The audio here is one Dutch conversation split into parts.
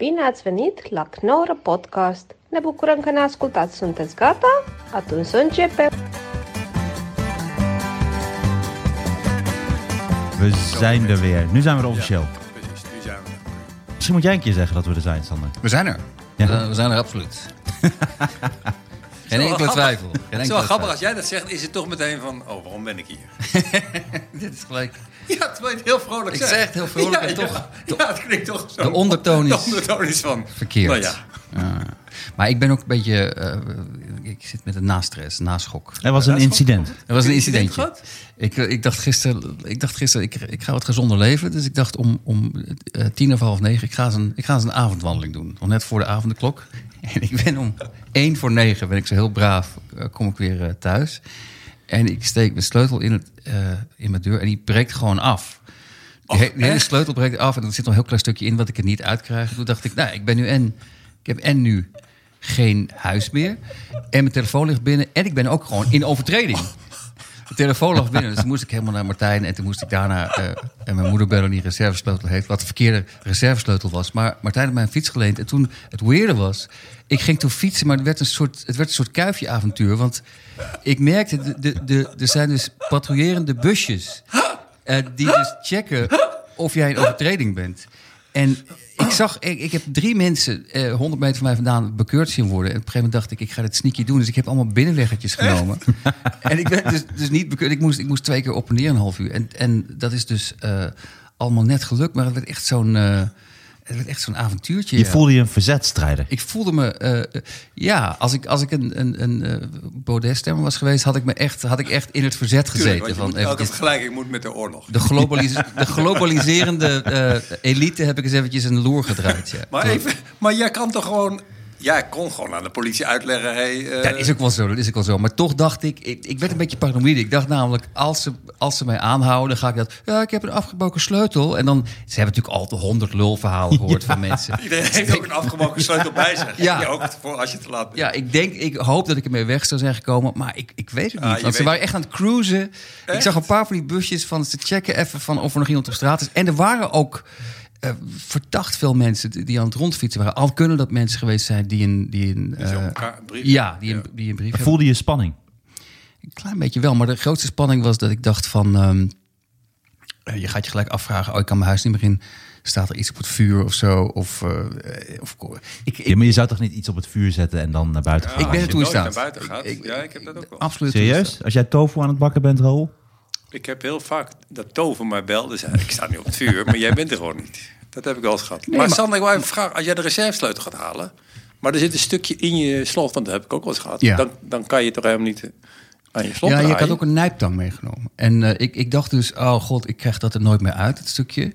Bine ați venit la Knorr Podcast! Ne bucurăm că ne ascultați! Sunteți gata? Atunci să începem! We zijn er weer. Nu zijn we er officieel. Precies, nu zijn we er. Misschien moet jij een keer zeggen dat we er zijn, Sander. We zijn er. Ja. We, zijn, we zijn er absoluut. Geen enkele grappig. twijfel. Geen Het is wel grappig, twijfel. als jij dat zegt, is het toch meteen van, oh, waarom ben ik hier? Dit is gelijk. Ja, terwijl je het heel vrolijk Ik zegt. zeg het heel vrolijk ja, en toch- Ja, het klinkt toch zo. De ondertoon is- De ondertoon is van... Verkeerd. Nou ja, Ja. maar ik ben ook een beetje... eh, ik zit met een nastress, naschok. Er was een incident. Er was een incidentje. incident Ik, eh, ik dacht gisteren, ik, dacht gisteren ik, ik ga wat gezonder leven. Dus ik dacht om, om eh, tien of half negen, ik ga, eens een, ik ga eens een avondwandeling doen. Nog net voor de avondklok. En ik ben om één voor negen, ben ik zo heel braaf, eh, kom ik weer eh, thuis. En ik steek mijn sleutel in, het, eh, in mijn deur en die breekt gewoon af. He- die hele sleutel breekt af en er zit nog een heel klein stukje in wat ik er niet uitkrijg. Toen dacht ik, nou, ik ben nu en, ik heb en nu geen huis meer. En mijn telefoon ligt binnen en ik ben ook gewoon in overtreding. De telefoon lag binnen, dus toen moest ik helemaal naar Martijn. En toen moest ik daarna eh, en mijn moeder bellen die reservesleutel heeft. Wat de verkeerde reservesleutel was. Maar Martijn had mij een fiets geleend. En toen het weerde was, ik ging toen fietsen. Maar het werd een soort, het werd een soort kuifje-avontuur. Want ik merkte, de, de, de, er zijn dus patrouillerende busjes. eh, die dus checken of jij in overtreding bent. En ik zag, ik, ik heb drie mensen eh, 100 meter van mij vandaan bekeurd zien worden. En op een gegeven moment dacht ik, ik ga dit sneaky doen. Dus ik heb allemaal binnenweggetjes genomen. en ik ben dus, dus niet bekeurd. Ik moest, ik moest twee keer op en neer een half uur. En, en dat is dus eh, allemaal net gelukt. Maar het werd echt zo'n eh, het werd echt zo'n avontuurtje. Je ja. voelde je een verzetstrijder. Ik voelde me, eh, ja, als ik, als ik een, een, een eh, Baudet-stemmer was geweest, had ik me echt, had ik echt in het verzet tuurlijk, gezeten. want je van moet, elke vergelijking moet met de oorlog. de, globalis de globaliserende eh, elite heb ik eens eventjes een loer gedraaid. Ja. Maar, even, maar jij kan toch gewoon... Jij kon gewoon aan de politie uitleggen... Hey, Ja, dat is ook wel zo, dat is ook wel zo. Maar toch dacht ik, ik, ik werd een beetje paranoïde. Ik dacht namelijk, als ze, als ze mij aanhouden, dan ga ik dat... Ja, ik heb een afgebroken sleutel. En dan, ze hebben natuurlijk al de honderd lulverhalen gehoord van mensen. Iedereen heeft ook een afgebroken sleutel bij zich. Ja. Ja. ook voor als je te laat bent. Ja, ik denk, ik hoop dat ik ermee weg zou zijn gekomen, maar ik, ik weet het niet. Ah, want ze waren echt aan het cruisen. Ik zag een paar van die busjes van ze checken even van of er nog iemand op straat is. En er waren ook eh, verdacht veel mensen die aan het rondfietsen waren. Al kunnen dat mensen geweest zijn die een, die een, Die eh, een brief- ja, die een, Ja. die een brief hebben. Voelde je spanning? Een klein beetje wel, maar de grootste spanning was dat ik dacht van... ehm, eh, je gaat je gelijk afvragen, oh, ik kan mijn huis niet meer in. Staat er iets op het vuur of zo? Of, of, ik, ik, Ja, maar je zou toch niet iets op het vuur zetten en dan naar buiten Ja, gaan? ik ben als er toen staat. naar buiten gaat. Ik- ja, ik heb dat ook wel. absoluut Serieus? Als jij tofu aan het bakken bent, Raoul? Ik heb heel vaak dat Tover mij belde. Zei, ik sta nu op het vuur, maar jij bent er gewoon niet. Dat heb ik wel eens gehad. maar, maar- Sander, ik wou even vragen. Als jij de reservesleutel gaat halen... maar er zit een stukje in je slot, want dat heb ik ook wel eens gehad. Ja. Dan, dan kan je toch helemaal niet aan je slot Ja, je had ook een nijptang meegenomen. En eh, ik, ik dacht dus, oh god, ik krijg dat er nooit meer uit, het stukje.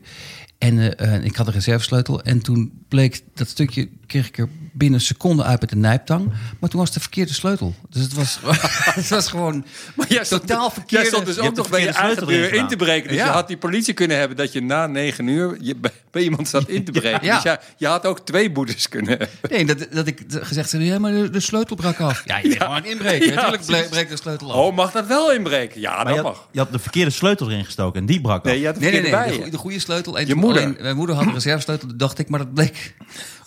En eh, eh, ik had een reservesleutel. En toen bleek dat stukje, kreeg ik er binnen een seconde uit met de nijptang. Maar toen was het de verkeerde sleutel. Dus het was, het was gewoon Maar jij stond, totaal verkeerde... Jij stond dus je ook nog bij je eigen deur in te breken. Dus Ja. je had die politie kunnen hebben dat je na negen uur je bij, iemand zat in te breken. Ja. Dus ja, je had ook twee boetes kunnen hebben. Nee, dat, dat ik gezegd heb, ja, maar de, de sleutel brak af. Ja, je bent gewoon inbreken. Ja, Natuurlijk breekt de sleutel af. Oh, mag dat wel inbreken? Ja, Maar dat je, had, mag. je had de verkeerde sleutel erin gestoken en die brak af. Nee, je had de Nee, nee, De, je. goe- de goede sleutel. En Je moeder. alleen- mijn moeder had een reservesleutel, dacht ik. Maar dat bleek,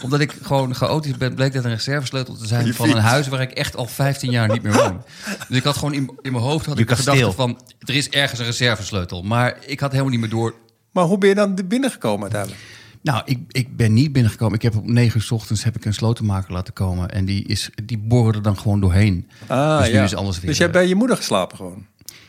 omdat ik gewoon chaotisch ben, bleek dat een reservesleutel te zijn Je van een huis waar ik echt al 15 jaar niet meer woon. Dus ik had gewoon in, in mijn hoofd had Je ik kasteel. van, er is ergens een reservesleutel. Maar ik had helemaal niet meer door. Maar hoe ben je dan binnengekomen uiteindelijk? Nou, ik, ik ben niet binnengekomen. Ik heb op 9 uur 's ochtends heb ik een slotenmaker laten komen. En die, is, die borrelde dan gewoon doorheen. Ah, dus nu ja. is alles weer... Dus jij hebt eh, bij je moeder geslapen gewoon?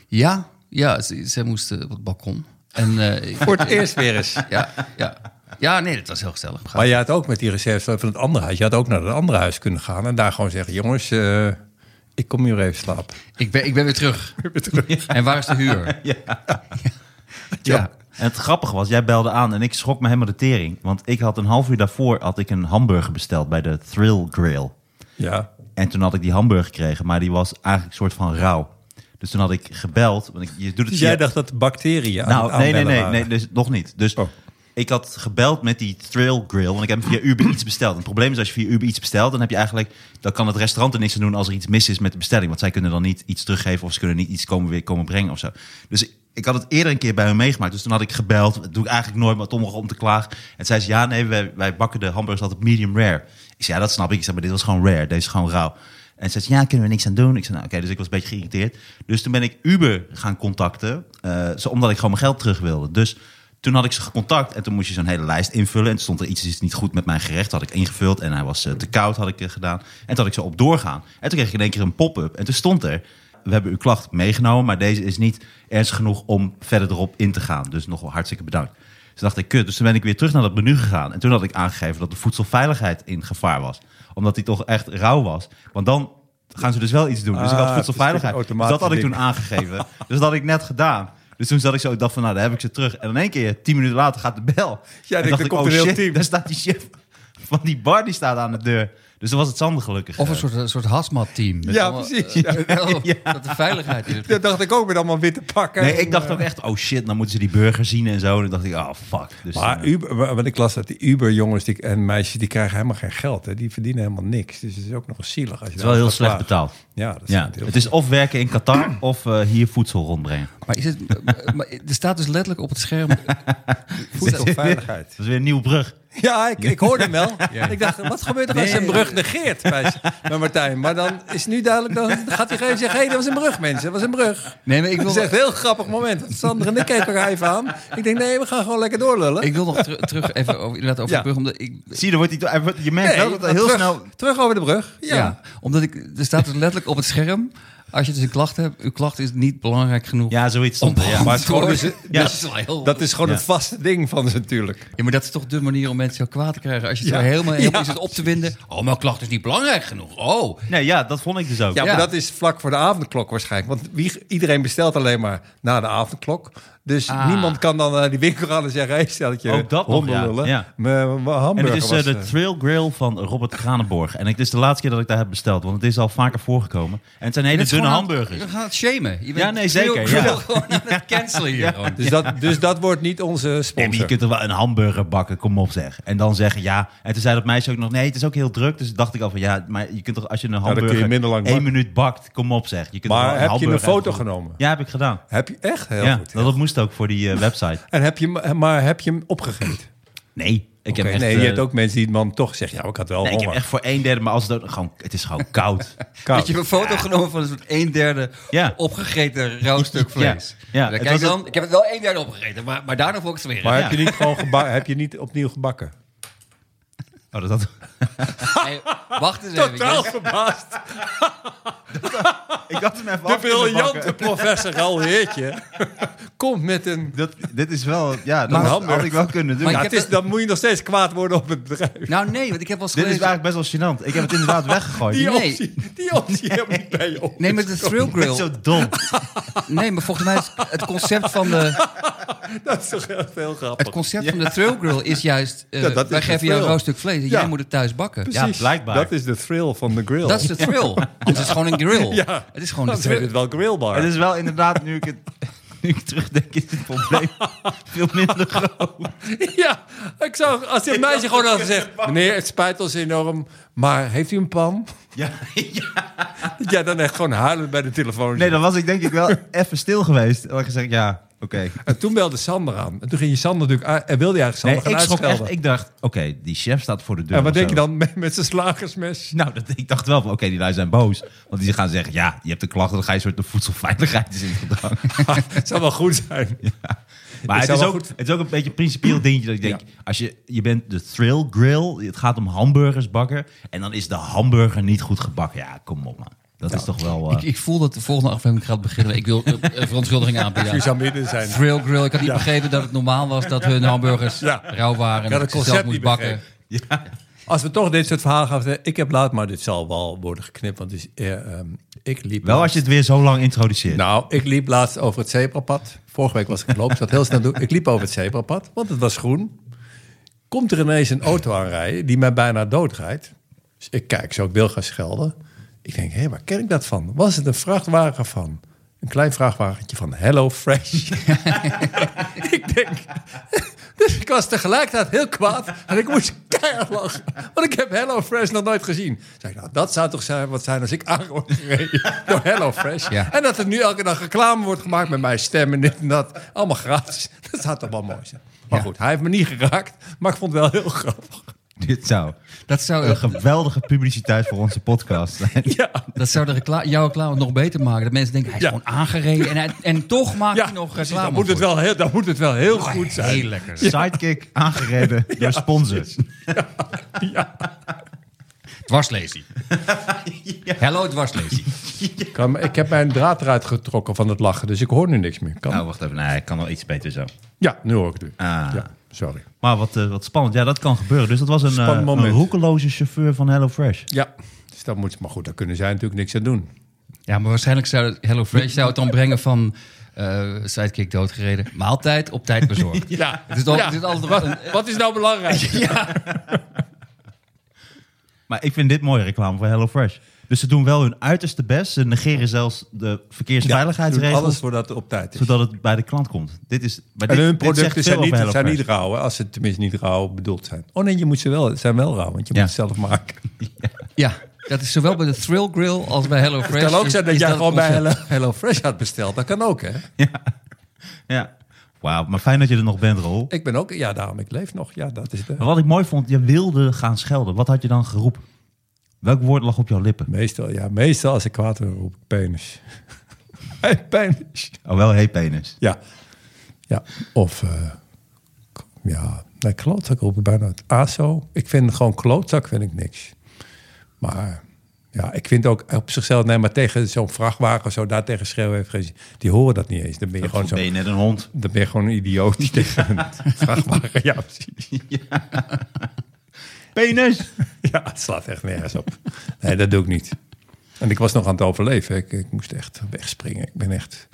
Ja, ja ze, ze moest eh, op het balkon. En, eh, Voor het eerst weer eens. Ja, ja. Ja, nee, dat was heel gezellig. Maar je had ook met die reservesleutel van het andere huis... je had ook naar het andere huis kunnen gaan... en daar gewoon zeggen... jongens, eh, ik kom hier even slapen. Ik ben, ik ben weer terug. En waar is de huur? Ja. En het grappige was, jij belde aan en ik schrok me helemaal de tering. Want ik had een half uur daarvoor had ik een hamburger besteld bij de Thrill Grill. Ja. En toen had ik die hamburger gekregen, maar die was eigenlijk een soort van rauw. Dus toen had ik gebeld. Want ik, je doet het Dus jij dacht dat bacteriën aan Nou, nee, nee, nee, waren? nee, dus nog niet. Dus Oh. Ik had gebeld met die Thrill Grill, want ik heb via Uber Eats besteld. En het probleem is als je via Uber Eats bestelt, dan heb je eigenlijk, dan kan het restaurant er niks aan doen als er iets mis is met de bestelling, want zij kunnen dan niet iets teruggeven of ze kunnen niet iets komen weer komen brengen of zo. Dus ik had het eerder een keer bij hem meegemaakt. Dus toen had ik gebeld. Dat doe ik eigenlijk nooit, maar begon om te klagen. En zei ze, ja, nee, wij, wij bakken de hamburgers altijd medium rare. Ik zei, ja, dat snap ik. Ik zei, maar dit was gewoon rare. Deze is gewoon rauw. En ze zei, ja, kunnen we niks aan doen? Ik zei, nou, oké, dus ik was een beetje geïrriteerd. Dus toen ben ik Uber gaan contacten, zo, omdat ik gewoon mijn geld terug wilde. Dus toen had ik ze gecontact en toen moest je zo'n hele lijst invullen. En toen stond er iets is niet goed met mijn gerecht. had ik ingevuld en hij was eh, te koud, had ik eh, gedaan. En toen had ik zo op doorgaan. En toen kreeg ik in één keer een pop-up. En toen stond er, we hebben uw klacht meegenomen, maar deze is niet ernstig genoeg om verder erop in te gaan. Dus nog wel hartstikke bedankt. Dus dacht ik, kut. Dus toen ben ik weer terug naar dat menu gegaan. En toen had ik aangegeven dat de voedselveiligheid in gevaar was. Omdat die toch echt rauw was. Want dan gaan ze dus wel iets doen. Dus ik Ah, had voedselveiligheid. het is een Dus dat had ik toen aangegeven. dus dat had ik net gedaan. Dus toen zat ik zo, ik dacht van, nou, daar heb ik ze terug. En in één keer, tien minuten later, gaat de bel. Ja, en ik denk, er komt een heel team. daar staat die chef van die bar, die staat aan de deur. Dus dan was het Sander gelukkig. Of een eh. soort, een soort hazmat-team. Ja, allemaal, precies. eh, Ja. wel, Ja. Dat de veiligheid in het Dat dacht ik ook met allemaal witte pakken. Nee, ik dacht eh, ook echt, oh shit, dan moeten ze die burger zien en zo. En dan dacht ik, oh fuck. Dus, Maar eh, Uber, want ik las dat die Uber-jongens die, en meisjes, die krijgen helemaal geen geld. Hè. Die verdienen helemaal niks. Dus het is ook nog eens zielig. Als je het is wel heel slecht betaald. Ja, dat is Ja, heel het is of werken in Qatar of eh, hier voedsel rondbrengen. Maar, is het, maar er staat dus letterlijk op het scherm... voedselveiligheid. Dat is weer een nieuwe brug. Ja, ik, ik hoorde hem wel. Ik dacht, wat gebeurt er als je een brug negeert bij, bij Martijn? Maar dan is nu duidelijk, dan gaat hij gewoon zeggen... hé, hey, dat was een brug, mensen, dat was een brug. Nee, maar ik Dat wil, is echt een heel grappig moment. Sander en ik keken elkaar even aan. Ik denk, nee, we gaan gewoon lekker doorlullen. ik wil nog ter- terug even over, inderdaad over Ja. de brug. Omdat ik, Zie je, dan wordt hij, je merkt Nee, wel dat heel terug, snel... Terug over de brug. Ja. ja. omdat ik, er staat dus letterlijk op het scherm... Als je dus een klacht hebt, uw klacht is niet belangrijk genoeg. Ja, zoiets stond er, ja. Maar het is gewoon dus- Ja. dat is wel heel... Dat is gewoon Ja. het vaste ding van ze natuurlijk. Ja, maar dat is toch de manier om mensen zo kwaad te krijgen. Als je het Ja. zo helemaal, helemaal Ja. zit op te winden. Oh, mijn klacht is niet belangrijk genoeg. Oh. Nee, ja, dat vond ik dus ook. Ja, Ja. maar dat is vlak voor de avondklok waarschijnlijk. Want wie, iedereen bestelt alleen maar na de avondklok. Dus Ah. niemand kan dan naar die winkel gaan en zeggen... hey, stel dat je Ook dat nog, ja. Ja. Mijn mijn En het is eh, de Trail Grill van Robert Kranenborg. En het is de laatste keer dat ik daar heb besteld, want het is al vaker voorgekomen. En het zijn hele dunne hamburgers. Je gaat het shamen. Je bent Ja, nee, zeker, ja. gewoon aan het cancelen hier. dus, dat, dus dat wordt niet onze sponsor. je kunt er wel een hamburger bakken, kom op zeg. En dan zeggen ja. En toen zei dat meisje ook nog, nee, het is ook heel druk. Dus dacht ik al van ja, maar je kunt toch als je een je hamburger minder lang één minuut bakt, kom op zeg. Je kunt maar heb je een foto genomen? Ja, heb ik gedaan. Heb je echt? Heel ja, goed. dat, dat moest ook voor die eh, website. En heb je, hem- maar heb je hem opgegeten? Nee, ik heb echt... nee, eh, je hebt ook mensen die man toch zeggen... ja, ik had wel nee, ik heb echt voor een derde, maar als het gewoon, het is gewoon koud. Koud. Dat je een foto genomen van een soort een derde Ja. opgegeten rauw stuk vlees. Ja. Ja, Dan kijk dan, ik heb het wel een derde opgegeten, maar, maar daarna vond ik het weer. Maar Ja. heb je niet gewoon heb je niet opnieuw gebakken? Oh, dat, dat, Hey, wacht eens even. Totaal verbaasd. ik had hem even De briljante professor Galheertje komt met een... Dat, dit is wel, ja, dat had- had ik wel kunnen doen. Maar Ja, ik het heb is, dan moet je nog steeds kwaad worden op het bedrijf. Nou nee, want ik heb wel Dit is eigenlijk best wel gênant. Ik heb het inderdaad weggegooid. Die Nee. optie, die optie helemaal niet bij je op. Nee, met de Thrill Ik Grill. zo dom. Nee, maar volgens mij is het concept van de, Dat is toch heel grappig. het concept van de Thrill Grill is juist... eh, Ja, dat is wij geven jou een rauw stuk vlees jij moet het thuis bakken. Precies. Ja, blijkbaar. Dat is de thrill van de grill. Dat is de thrill. Anders is het gewoon een grill. Ja. Het is gewoon de thrill. het wel grillbar. Het is wel inderdaad, nu ik het nu ik terugdenk, is het probleem veel minder groot. Ja, ik zou, als die meisje gewoon had gezegd... Meneer, het spijt ons enorm, maar heeft u een pan? Ja, ja. Ja, dan echt gewoon huilen bij de telefoon. Nee, dan was ik denk ik wel even stil geweest. Dan had ik gezegd, ja, oké. En toen belde Sander aan. En toen ging je Sander natuurlijk... En wilde je eigenlijk Nee, Sander ik gaan echt. uitschelden. Ik dacht, oké, die chef staat voor de deur. en wat denk zo. je dan met, met zijn slagersmes? Nou, dat, ik dacht wel van, oké, die lui zijn boos. Want die gaan zeggen, ja, je hebt een klacht, dan ga je een soort de voedselveiligheid is in gedrang. Het zou wel goed zijn. Maar Het is, ook, het is ook een beetje een principieel dingetje dat ik denk, als je, je bent de thrill grill, het gaat om hamburgers bakken, en dan is de hamburger niet goed gebakken. Ja, kom op man. Dat is toch wel... eh, Ik, ik voel dat de volgende aflevering gaat beginnen. Ik wil eh, een verontschuldiging aanbieden. Je zou midden zijn. Thrill Grill. Ik had niet begrepen dat het normaal was dat hun hamburgers Ja. rauw waren. En dat dat ik ze zelf concept moest niet bakken. ja. Als we toch dit soort verhalen gaan vertellen... Ik heb laat, maar dit zal wel worden geknipt. Want is, eh, ehm, ik liep Wel als je het weer zo lang introduceert. Nou, ik liep laatst over het zebrapad. Vorige week was ik gelopen, ik zat heel snel doen. Ik liep over het zebrapad, want het was groen. Komt er ineens een auto aanrijden die mij bijna doodrijdt. Dus ik kijk zo, ik wil gaan schelden. Ik denk, hé, waar ken ik dat van? Was het een vrachtwagen van? Een klein vrachtwagentje van Hello Fresh. ik denk... Dus ik was tegelijkertijd heel kwaad. En ik moest keihard lachen. Want ik heb HelloFresh nog nooit gezien. Zeg ik, nou, dat zou toch zijn, wat zijn als ik aan word gereden door HelloFresh. Ja. En dat er nu elke dag reclame wordt gemaakt met mijn stem en dit en dat. Allemaal gratis. Dat zou toch wel mooi zijn. Maar Ja. goed, hij heeft me niet geraakt. Maar ik vond het wel heel grappig. Dit zou Dat zou, een geweldige publiciteit voor onze podcast zijn. Ja, dat zou de recla jouw reclame nog beter maken. Dat mensen denken, hij is Ja. gewoon aangereden. En, hij- en toch maakt ja hij nog precies, reclame dan, moet het wel heel, dan moet het wel heel goed zijn. Heel lekker. Sidekick aangereden door sponsors. Dwarslazy. Hello, dwarslazy. Ik heb mijn draad eruit getrokken van het lachen, dus ik hoor nu niks meer. Kan? Nou, wacht even. Nee, ik kan wel iets beter zo. Ja, nu hoor ik het weer. Ah. Ja, sorry. Maar wat, eh, wat spannend. Ja, dat kan gebeuren. Dus dat was een, eh, roekeloze chauffeur van HelloFresh. Ja, dus dat moet, maar goed, daar kunnen zij natuurlijk niks aan doen. Ja, maar waarschijnlijk zou HelloFresh zou het dan brengen van eh sidekick doodgereden. Maaltijd op tijd bezorgd. Ja, Het is al- Ja. het is altijd wat, een- wat is nou belangrijk? Maar ik vind dit mooie reclame voor HelloFresh. Dus ze doen wel hun uiterste best. Ze negeren zelfs de verkeersveiligheidsregels. Alles voordat het op tijd is. zodat het bij de klant komt. Dit is, maar En dit, hun dit zegt producten zijn niet, zijn niet rauw, hè, als ze tenminste niet rauw bedoeld zijn. Oh nee, je moet ze wel, zijn wel rauw, want je Ja. moet het zelf maken. Ja, dat is zowel bij de Thrill Grill als bij HelloFresh. Het kan ook zijn dat is jij gewoon bij. Hello, Hello Fresh had besteld. Dat kan ook, hè? Ja. Wauw, maar fijn dat je er nog bent, Rol. Ik ben ook, ja, daarom, ik leef nog. Ja, dat is de... Maar wat ik mooi vond, je wilde gaan schelden. Wat had je dan geroepen? Welk woord lag op jouw lippen? Meestal, ja, meestal als ik kwaad word, roep ik penis. hey, penis. Oh, wel hey penis. Ja. Ja, of... eh, ja, nee, klootzak roep ik bijna het ASO. Ik vind gewoon klootzak vind ik niks. Maar ja, ik vind ook op zichzelf... Nee, maar tegen zo'n vrachtwagen of zo, daar tegen schreeuwen heeft geen. Die horen dat niet eens. Dan ben je gewoon Gewoon zo... ben je net een hond. Dan ben je gewoon een idioot die tegen een vrachtwagen... Ja, precies. Penis! Ja, het slaat echt nergens op. Nee, dat doe ik niet. En ik was nog aan het overleven. Ik, ik moest echt wegspringen. Ik ben echt...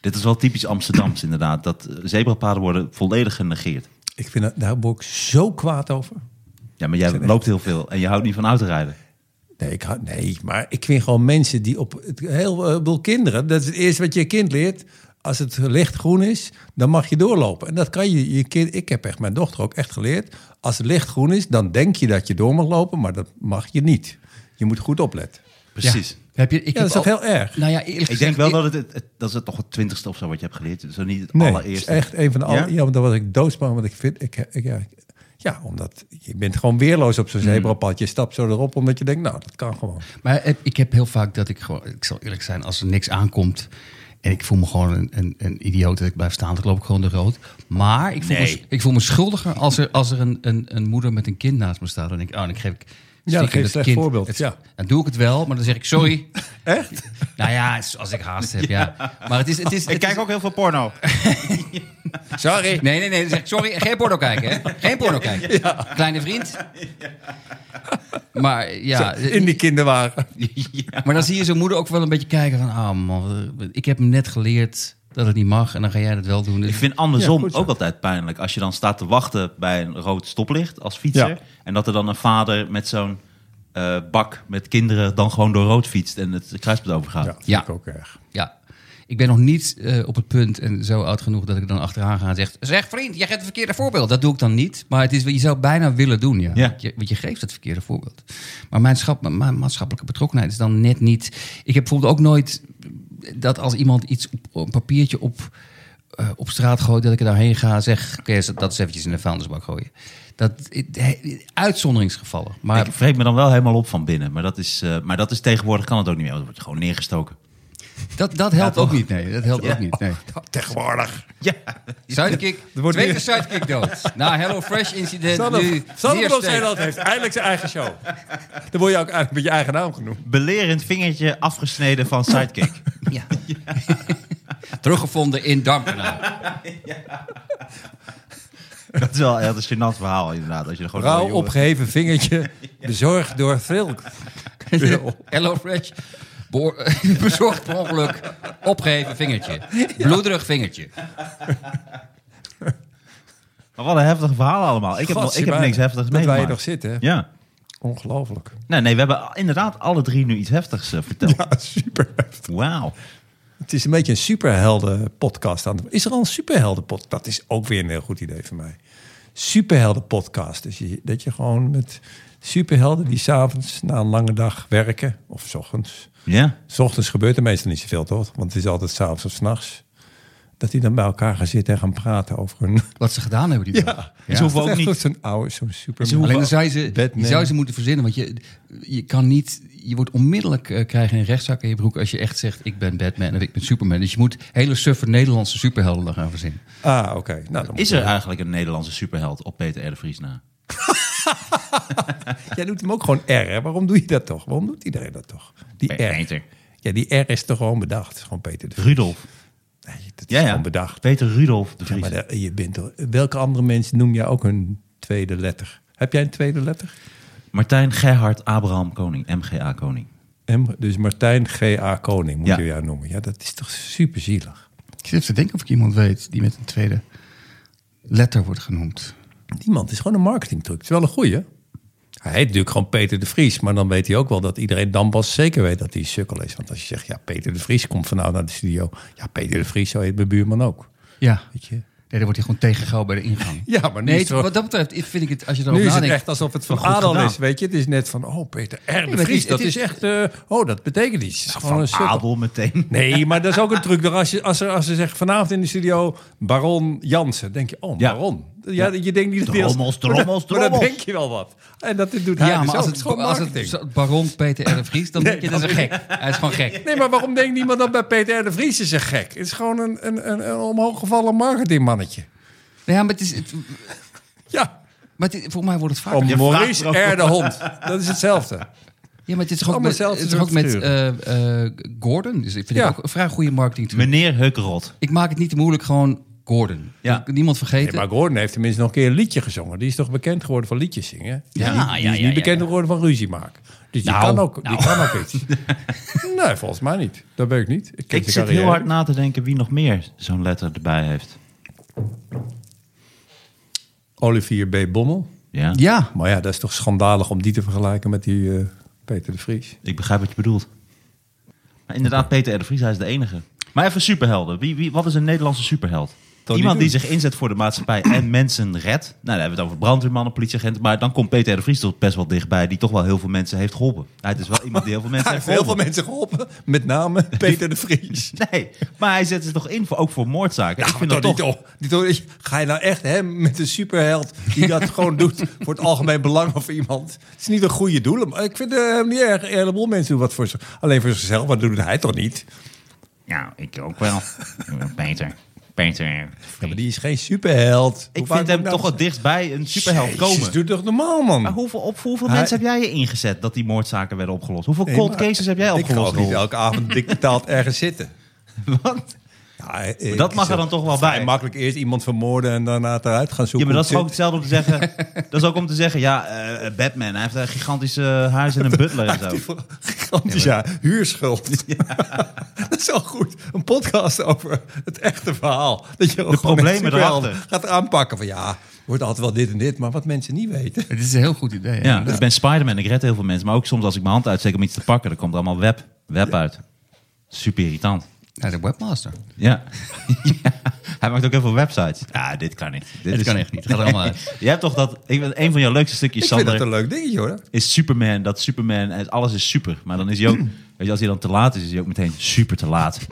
Dit is wel typisch Amsterdams inderdaad. Dat eh, zebrapaden worden volledig genegeerd. Ik vind dat, daar word ik zo kwaad over. Ja, maar jij loopt heel veel en je houdt niet van autorijden. Nee, ik hou, nee, maar ik vind gewoon mensen die op... Het, heel, eh, ik bedoel, kinderen, dat is het eerste wat je kind leert. Als het licht groen is, dan mag je doorlopen. En dat kan je, je kind... Ik heb echt mijn dochter ook echt geleerd. Als het licht groen is, dan denk je dat je door mag lopen. Maar dat mag je niet. Je moet goed opletten. Precies. Ja. Heb je, ik Ja, dat is toch heel erg? Nou ja, eerlijk Ik gezegd, denk wel dat het, het, het- dat is het toch het twintigste of zo wat je hebt geleerd. Zo niet het Nee, het allereerste. is echt een van de Ja? alle... Ja, want daar was ik doodsbang. Want ik vind... Ik, ik, ja, ja, omdat je bent gewoon weerloos op zo'n zebrapad. Je stapt zo erop omdat je denkt, nou, dat kan gewoon. Maar ik heb heel vaak dat ik gewoon, ik zal eerlijk zijn, als er niks aankomt en ik voel me gewoon een, een, een idioot dat ik blijf staan, dan loop ik gewoon de rood. Maar ik voel, me, ik voel me schuldiger als er, als er een, een, een moeder met een kind naast me staat. Dan denk ik, oh, dan geef ik. Ja, dan stiekem geef je het een slecht voorbeeld, Het- ja. Dan doe ik het wel, maar dan zeg ik sorry. Echt? nou ja, als ik haast heb, ja. Maar het is, het is, Ik kijk is- ook heel veel porno. Sorry. Nee, nee, nee. Dan zeg ik sorry. Geen porno kijken, hè? Geen porno kijken. Kleine vriend. Maar ja, In die kinderwagen. Maar dan zie je zo'n moeder ook wel een beetje kijken van... ah man, ik heb hem net geleerd dat het niet mag... en dan ga jij dat wel doen. Dus Ik vind andersom Ja, goed zo. ook altijd pijnlijk. Als je dan staat te wachten bij een rood stoplicht als fietser. Ja. En dat er dan een vader met zo'n eh, bak met kinderen dan gewoon door rood fietst en het kruispunt overgaat. Ja, dat vind Ja. ik ook erg. ja, ik ben nog niet eh, op het punt en zo oud genoeg... dat ik dan achteraan ga en zeg... zeg vriend, jij geeft het verkeerde voorbeeld. Dat doe ik dan niet. Maar het is, je zou bijna willen doen, ja. Ja. Want, je, want je geeft het verkeerde voorbeeld. Maar mijn, schap, mijn maatschappelijke betrokkenheid is dan net niet... Ik heb bijvoorbeeld ook nooit dat als iemand iets op, een papiertje op, eh, op straat gooit... dat ik er daarheen ga en zeg... oké, dat is eventjes in de vuilnisbak gooien. Dat, uitzonderingsgevallen. Maar Ik vreet me dan wel helemaal op van binnen. Maar dat is, eh, maar dat is tegenwoordig kan het ook niet meer. want Dan word je gewoon neergestoken. Dat, dat helpt ook niet, nee. Dat helpt ook niet, nee. Tegenwoordig. Ja. Sidekick, wordt tweede sidekick dood. Na Hello Fresh incident Sanne, nu Sanne. Zeeland heeft eindelijk zijn eigen show. Dan word je ook eigenlijk met je eigen naam genoemd. Belerend vingertje afgesneden van Sidekick. Ja. Teruggevonden in Darmkanaal. dat is wel echt een gênant verhaal inderdaad. Als je er gewoon Rauw opgeheven vingertje, bezorgd door Thrill. Hello Fresh. Boor- bezorgd per ongeluk. Opgeheven vingertje. Bloederig vingertje. Maar wat een heftige verhaal allemaal. Ik heb, nog, ik heb niks heftigs Dat wij meegemaakt. nog zitten. hè? Ja. Ongelooflijk. Nee, nee, we hebben inderdaad alle drie nu iets heftigs eh, verteld. Ja, super heftig. Wauw. Het is een beetje een superhelden podcast aan. Is er al een superhelden podcast? Dat is ook weer een heel goed idee voor mij. superhelden podcast. Dus je, dat je gewoon met superhelden die s'avonds na een lange dag werken, of 's ochtends. Ja? S ochtends gebeurt er meestal niet zoveel, toch? Want het is altijd s'avonds of 's nachts. Dat die dan bij elkaar gaan zitten en gaan praten over hun... Wat ze gedaan hebben, die Ja, Ze hoeven ook niet- Zo'n oude, zo'n super. Ze hoeven- Alleen dan zou je, ze, Batman. je zou ze moeten verzinnen. Want je, je kan niet. Je wordt onmiddellijk eh, krijgen een rechtszaak in je broek als je echt zegt: ik ben Batman of ik ben Superman. Dus je moet hele suffe Nederlandse superhelden dan gaan verzinnen. Ah, oké. Nou, Is er eigenlijk een Nederlandse superheld op Peter R. de Vries na? Jij doet hem ook gewoon R, hè? Waarom doe je dat toch? Waarom doet iedereen dat toch? Die R. Peter. Ja, die R is toch gewoon bedacht. Het is gewoon Peter de Vries. Rudolf. Nee, dat is Ja, ja. gewoon bedacht. Peter Rudolf de Ja, Vries. maar je bent toch, welke andere mensen noem jij ook een tweede letter? Heb jij een tweede letter? Martijn Gerhard Abraham Koning. MGA Koning. M, dus Martijn G.A. Koning moet Ja. je jou noemen. Ja, dat is toch super zielig. Ik zit even te denken of ik iemand weet die met een tweede letter wordt genoemd. Niemand is gewoon een marketingtruc. Het is wel een goeie. Hij heet natuurlijk gewoon Peter de Vries. Maar dan weet hij ook wel dat iedereen dan pas zeker weet dat hij sukkel is. Want als je zegt, ja, Peter de Vries komt vanavond naar de studio. Ja, Peter de Vries, zo heet mijn buurman ook. Ja. Weet je? Nee, dan wordt hij gewoon tegengehouden bij de ingang. Ja, maar nu nee, het wel- wat dat betreft vind ik het, als je Nu erover is het echt alsof het van Adel gedaan. is, weet je. Het is net van, oh, Peter R. Vries. is- dat is, is- echt, eh, oh, dat betekent iets. Gewoon een Van sukkel. Abel meteen. Nee, maar dat is ook een truc. Als, je, als, ze, als ze zeggen vanavond in de studio Baron Jansen, denk je, oh, Ja. Baron. Ja, je denkt niet dat Drommels, maar dan- drommels, Maar dan drommels. denk je wel wat. En dat doet hij ja, dus maar als Het als het baron Peter R. de Vries, dan Nee, denk je dat is een gek. Hij is gewoon gek. Nee, maar waarom denkt niemand dan bij Peter R. de Vries is een gek? Het is gewoon een, een, een, een omhooggevallen marketingmannetje. Ja, maar het is... Het, Ja, maar het, volgens mij wordt het vaak... om Maurice er R. de hond. Dat is hetzelfde. Ja, maar het is toch ook met, hetzelfde het is ook met eh, eh, Gordon. Dus ik vind Ja. ik ook een vrij goede marketing. Meneer Hukkerot. Ik maak het niet te moeilijk, gewoon Gordon. Ja. Niemand vergeten. Nee, maar Gordon heeft tenminste nog een keer een liedje gezongen. Die is toch bekend geworden van liedjes zingen? Die, Ja, die, ja, die is ja, niet ja, bekend ja. geworden van ruzie maken. Dus die, Nou, kan, ook, die nou. kan ook iets. nee, volgens mij niet. Dat weet ik niet. Ik, Ik zit heel hard na te denken wie nog meer zo'n letter erbij heeft. Olivier B. Bommel. Ja, Ja, Maar ja, dat is toch schandalig om die te vergelijken met die eh, Peter de Vries. ik begrijp wat je bedoelt. Maar inderdaad, Peter R. de Vries, hij is de enige. Maar even superhelden. Wie, wie, wat is een Nederlandse superheld? Iemand die zich inzet voor de maatschappij en mensen redt. Nou, dan hebben we het over brandweermannen, politieagenten. Maar dan komt Peter R. de Vries toch best wel dichtbij. Die toch wel heel veel mensen heeft geholpen. Hij is wel iemand die heel veel mensen Hij heeft heeft heel veel geholpen. mensen geholpen. Met name Peter de Vries. Nee, maar hij zet zich toch in voor, ook voor moordzaken. Ik vind dat toch niet, toch, niet, Ga je nou echt hè, met een superheld die dat gewoon doet voor het algemeen belang of iemand? Het is niet een goede doel. Maar ik vind het niet erg. Een heleboel mensen doen wat voor zich, alleen voor zichzelf. Maar doet hij toch niet? Ja, ik ook wel. Peter. Peter. Ja, maar die is geen superheld. Ik vind hem toch wel dichtbij een superheld komen. Doe toch normaal, man. Maar hoeveel, op hoeveel Hij- mensen heb jij je ingezet dat die moordzaken werden opgelost? Hoeveel Nee, cold maar cases heb jij Ik ga opgelost? ook niet elke avond dik betaald ergens zitten. Wat? Ja, ik- dat mag er dan toch wel bij. makkelijk eerst iemand vermoorden en daarna het eruit gaan Ja, zoeken. maar dat is ook het hetzelfde om te zeggen. dat is ook om te zeggen, ja, eh, Batman, hij heeft een gigantische huis en een butler en zo. Gigantisch, ja. Huurschuld. dat is wel goed. Een podcast over het echte verhaal. Dat je ook De problemen erachter. gaat aanpakken van ja, wordt altijd wel dit en dit, maar wat mensen niet weten. het is een heel goed idee. Ja, ik ben Spider-Man, ik red heel veel mensen. Maar ook soms als ik mijn hand uitsteek om iets te pakken, dan komt er allemaal web, web uit. Super irritant. Ja, de webmaster. Ja. ja. Hij maakt ook heel veel websites. Ja, dit kan niet. Dit Dit kan echt niet. Het gaat er allemaal uit. Je hebt toch dat... Ik, ben- een van jouw leukste stukjes, Ik vind Sander, dat een leuk dingetje hoor. is Superman. Dat Superman, en alles is super. Maar dan is hij ook... Weet je, als hij dan te laat is, is hij ook meteen super te laat.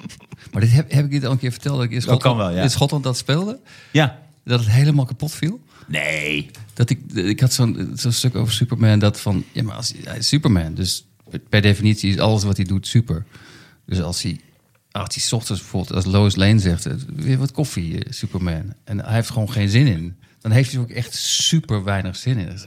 Maar dit heb, heb ik dit al een keer verteld? Dat ik in Schotland, kan wel, ja. in Schotland dat speelde? Ja. Dat het helemaal kapot viel? Nee. Dat ik, ik had zo'n zo'n stuk over Superman dat van... Ja, maar als, hij is Superman, dus per definitie is alles wat hij doet super. Dus als hij... Als hij ochtends bijvoorbeeld, als Lois Lane zegt... eh, weer wat koffie, eh, Superman. En hij heeft gewoon geen zin in. Dan heeft hij ook echt super weinig zin in.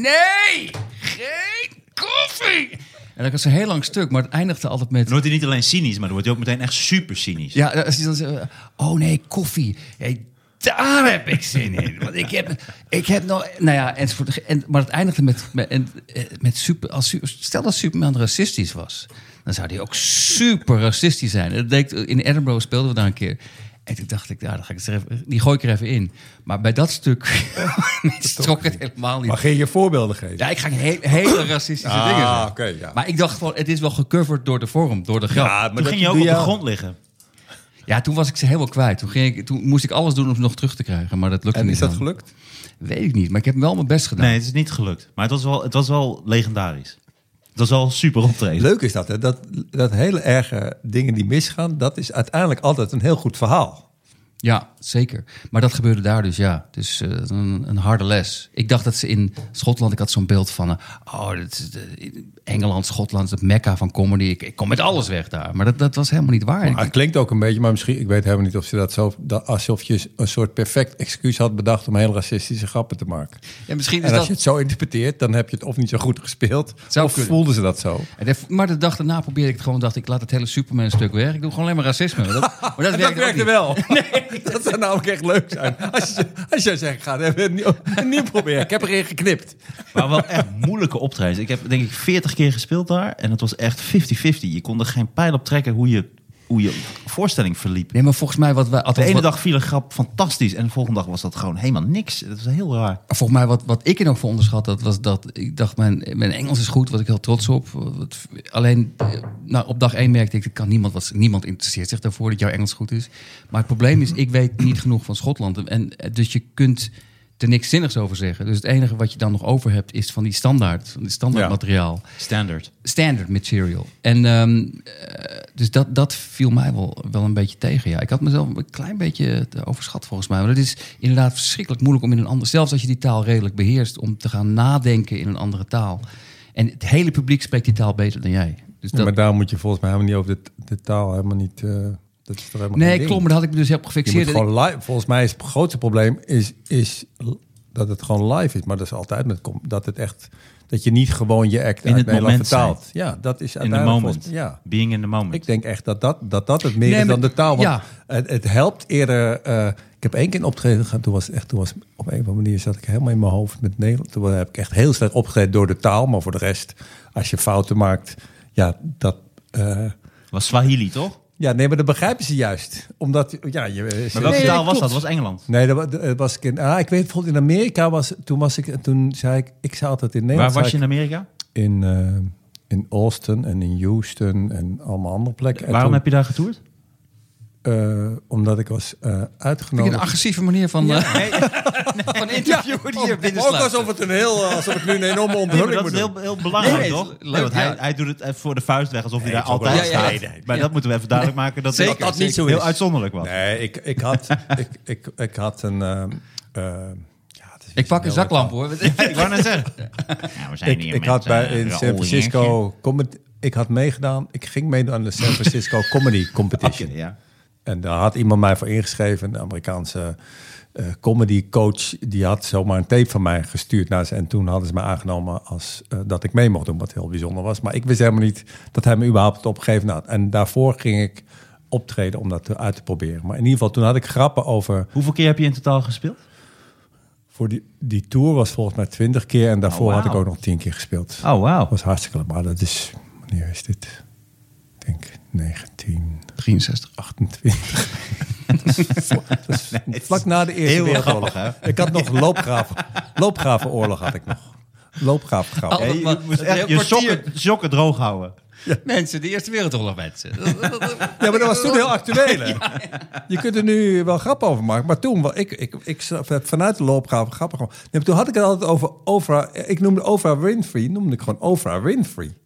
Nee! Geen koffie! En dan was een heel lang stuk, maar het eindigde altijd met... Dan wordt hij niet alleen cynisch, maar dan wordt hij ook meteen echt super cynisch. Ja, als hij dan zegt, oh nee, koffie. Hey, daar heb ik zin in. Want ik heb, ik heb nog, nou ja, enzovoort. En, maar het eindigde met, met, en, eh, met super, als, stel dat Superman racistisch was. Dan zou hij ook super racistisch zijn. Dat deed, in Edinburgh speelden we daar een keer. En toen dacht ik, ja, dan ga ik er even, die gooi ik er even in. Maar bij dat stuk trok het helemaal niet. Maar geen je voorbeelden geven. Ja, ik ga he- hele racistische Ah, dingen zeggen. oké, ja. Maar ik dacht gewoon, het is wel gecoverd door de vorm, door de grap. Ja, maar Toen dat ging je ook op de grond liggen. Ja, toen was ik ze helemaal kwijt. Toen, ging ik, toen moest ik alles doen om ze nog terug te krijgen. Maar dat lukte En niet. is dat dan. gelukt? Weet ik niet. Maar ik heb wel mijn best gedaan. Nee, het is niet gelukt. Maar het was wel, het was wel legendarisch. Het was wel super optreden. Leuk is dat, hè? Dat, dat hele erge dingen die misgaan, dat is uiteindelijk altijd een heel goed verhaal. Ja, zeker. Maar dat gebeurde daar dus, ja. Dus eh, een, een harde les. Ik dacht dat ze in Schotland, ik had zo'n beeld van... eh, oh, dit is de- Engeland, Schotland, het mekka van comedy. Ik, ik kom met alles weg daar. Maar dat, dat was helemaal niet waar. Maar het klinkt ook een beetje, maar misschien, ik weet helemaal niet of ze dat zo, dat, alsof je een soort perfect excuus had bedacht om heel racistische grappen te maken. ja, misschien is En als dat... je het zo interpreteert, dan heb je het of niet zo goed gespeeld, Zou of kunnen. voelden ze dat zo. En Maar de dag daarna probeerde ik het gewoon, dacht ik, laat het hele Superman-stuk weg. Ik doe gewoon alleen maar racisme. Maar dat, maar dat, En werkte niet. wel. dat zou namelijk echt leuk zijn. Als je, als je zegt, ga het nieuw, nieuw proberen. Ik heb erin geknipt. Maar wel echt moeilijke optredens. Ik heb denk ik 40 keer gespeeld daar. En het was echt 50-50. Je kon er geen pijl op trekken hoe je, hoe je voorstelling verliep. Nee, maar volgens mij wat wij... De althans, ene wat- dag viel een grap fantastisch. En de volgende dag was dat gewoon helemaal niks. Dat was heel raar. Volgens mij, wat, wat ik er nog voor onderschat had, was dat ik dacht, mijn, mijn Engels is goed, was ik heel trots op. Wat- alleen, eh, nou, op dag één merkte ik, ik kan niemand, wat, niemand interesseert zich daarvoor dat jouw Engels goed is. Maar het probleem is, ik weet niet genoeg van Schotland. En, eh, dus je kunt er niks zinnigs over zeggen. Dus het enige wat je dan nog over hebt, is van die standaard, van die standaard Ja. materiaal. Standard. Standard material. En ehm, eh, dus dat, dat viel mij wel, wel een beetje tegen. Ja, ik had mezelf een klein beetje te overschat volgens mij. Maar het is inderdaad verschrikkelijk moeilijk om in een andere... Zelfs als je die taal redelijk beheerst, om te gaan nadenken in een andere taal. En het hele publiek spreekt die taal beter dan jij. Dus Ja, dat, maar daar moet je volgens mij helemaal niet over de, de taal helemaal niet. eh, dat is toch helemaal geen nee, klopt, maar dat had ik me dus heel Je gefixeerd. moet gewoon live. Volgens mij is het grootste probleem is, is dat het gewoon live is. Maar dat is altijd met dat het echt dat je niet gewoon je act In uit het Nederland moment vertaalt. Ja, dat is In the moment. Ja, Being in the moment. ik denk echt dat dat, dat, dat het meer Nee, is dan de taal. Want ja. het, het helpt eerder. eh, ik heb één keer een optreden gehad. Toen was echt, toen was op een of andere manier zat ik helemaal in mijn hoofd met Nederland. Toen heb ik echt heel slecht opgetreden door de taal. Maar voor de rest, als je fouten maakt, ja, dat. eh, was Swahili, toch? Ja, nee, maar dat begrijpen ze juist. Omdat, ja, je, Maar welke Nee, taal was dat? Dat was Engeland. Nee, dat, dat was ik in. Ah, ik weet bijvoorbeeld in Amerika was. Toen was ik. Toen zei ik. Ik zei altijd in Waar Nederland. was je in Amerika? ik in, eh, in Austin en in Houston en allemaal andere plekken. En Waarom toen, heb je daar getoerd? Eh, omdat ik was eh Vind ik uitgenodigd. een agressieve manier van, eh, van interviewen die je binnen Ook alsof het een heel, eh, alsof ik nu een enorme Nee, onthulling dat moet is heel, heel belangrijk, Nee, toch? het Nee, leuk, want hij, ja. hij doet het voor de vuist weg, alsof hij daar het altijd staat. Ja, ja, ja. Maar dat moeten we even duidelijk maken. Dat Zeker, dat, dat niet zo heel uitzonderlijk was. Nee, ik, ik had, ik, ik, ik had een. ehm, eh, ja, het is Ik pak een zaklamp hoor. Ik wou net zeggen. Ja, we zijn Ik, hier ik had bij eh, in San Francisco. Ik had meegedaan. Ik ging meedoen aan de San Francisco Comedy Competition. Ja. En daar had iemand mij voor ingeschreven, een Amerikaanse eh, comedy coach. Die had zomaar een tape van mij gestuurd naar ze. En toen hadden ze me aangenomen als eh, dat ik mee mocht doen, wat heel bijzonder was. Maar ik wist helemaal niet dat hij me überhaupt had opgegeven. Nou, en daarvoor ging ik optreden om dat uit te proberen. Maar in ieder geval, toen had ik grappen over... Hoeveel keer heb je in totaal gespeeld? Voor die, die tour was volgens mij twintig keer. En daarvoor Oh, had ik ook nog tien keer gespeeld. Oh, wauw. Dat was hartstikke leuk. Maar dat is... Wanneer is dit? Ik denk 1928. 63. Dat is vlak na de Eerste Heel Wereldoorlog. grappig, Ik had nog loopgraven. Loopgravenoorlog had ik nog. Loopgravengrauw. Oh. Ja, je maar- moest echt een je sokken, sokken droog houden. Mensen, de Eerste Wereldoorlog mensen. Ja, maar dat was toen heel actueel. Je kunt er nu wel grap over maken. Maar toen, wel- ik, ik, ik heb vanuit de loopgraven grappig gewoon. Nee, toen had ik het altijd over Oprah. Ik noemde Oprah Winfrey, noemde ik gewoon Oprah Winfrey.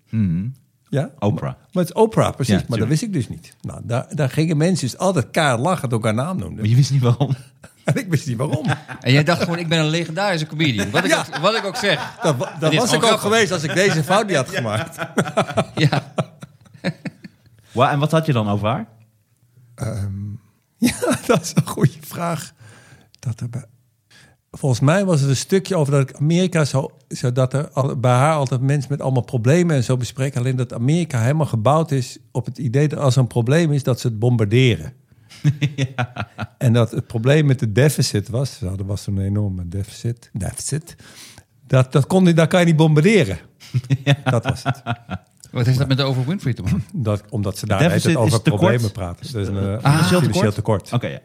Ja? Oprah. Maar het is Oprah, precies. Ja, maar dat wist ik dus niet. Nou, daar, daar gingen mensen dus altijd kaart lachen door haar naam Maar noemden. je wist niet waarom. En ik wist niet waarom. En jij dacht gewoon, ik ben een legendarische comedian. Wat ik, Ja. ook, wat ik ook zeg. Dat, dat was ik ook geweest als ik deze fout niet had gemaakt. Ja. Wa- En wat had je dan over haar? Ja, dat is een goede vraag. Dat er bij... Volgens mij was het een stukje over dat ik Amerika zo, zodat er al, bij haar altijd mensen met allemaal problemen en zo bespreken. Alleen dat Amerika helemaal gebouwd is op het idee dat als er een probleem is, dat ze het bombarderen. En dat het probleem met de deficit was, zo, er was een enorme deficit, deficit dat, dat kon, niet- dat kan je niet bombarderen. Dat was het. Wat heeft dat met de Over Winfrey te maken? Dat, omdat ze daar over problemen praten. Dus een Financieel tekort. Oké, ja.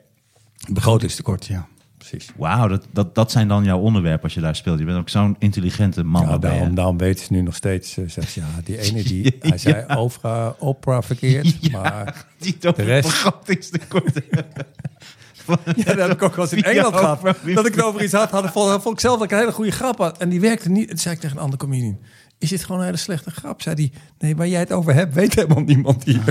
Begrotingstekort, ja. Precies. Wauw, dat, dat, dat zijn dan jouw onderwerpen als je daar speelt. Je bent ook zo'n intelligente man. Ja, je. daarom, daarom weten ze nu nog steeds. eh, zegt ze, ja, die ene die hij zei Oprah, Oprah verkeerd. Maar Die De rest- ja, dat heb ik ook wel eens in Engeland gehad. Dat ik het over iets had, had vond, vond ik zelf dat ik een hele goede grap had. En die werkte niet. En zei ik tegen een andere comedian. Is dit gewoon een hele slechte grap? Zei die, nee, waar jij het over hebt, weet helemaal niemand hier.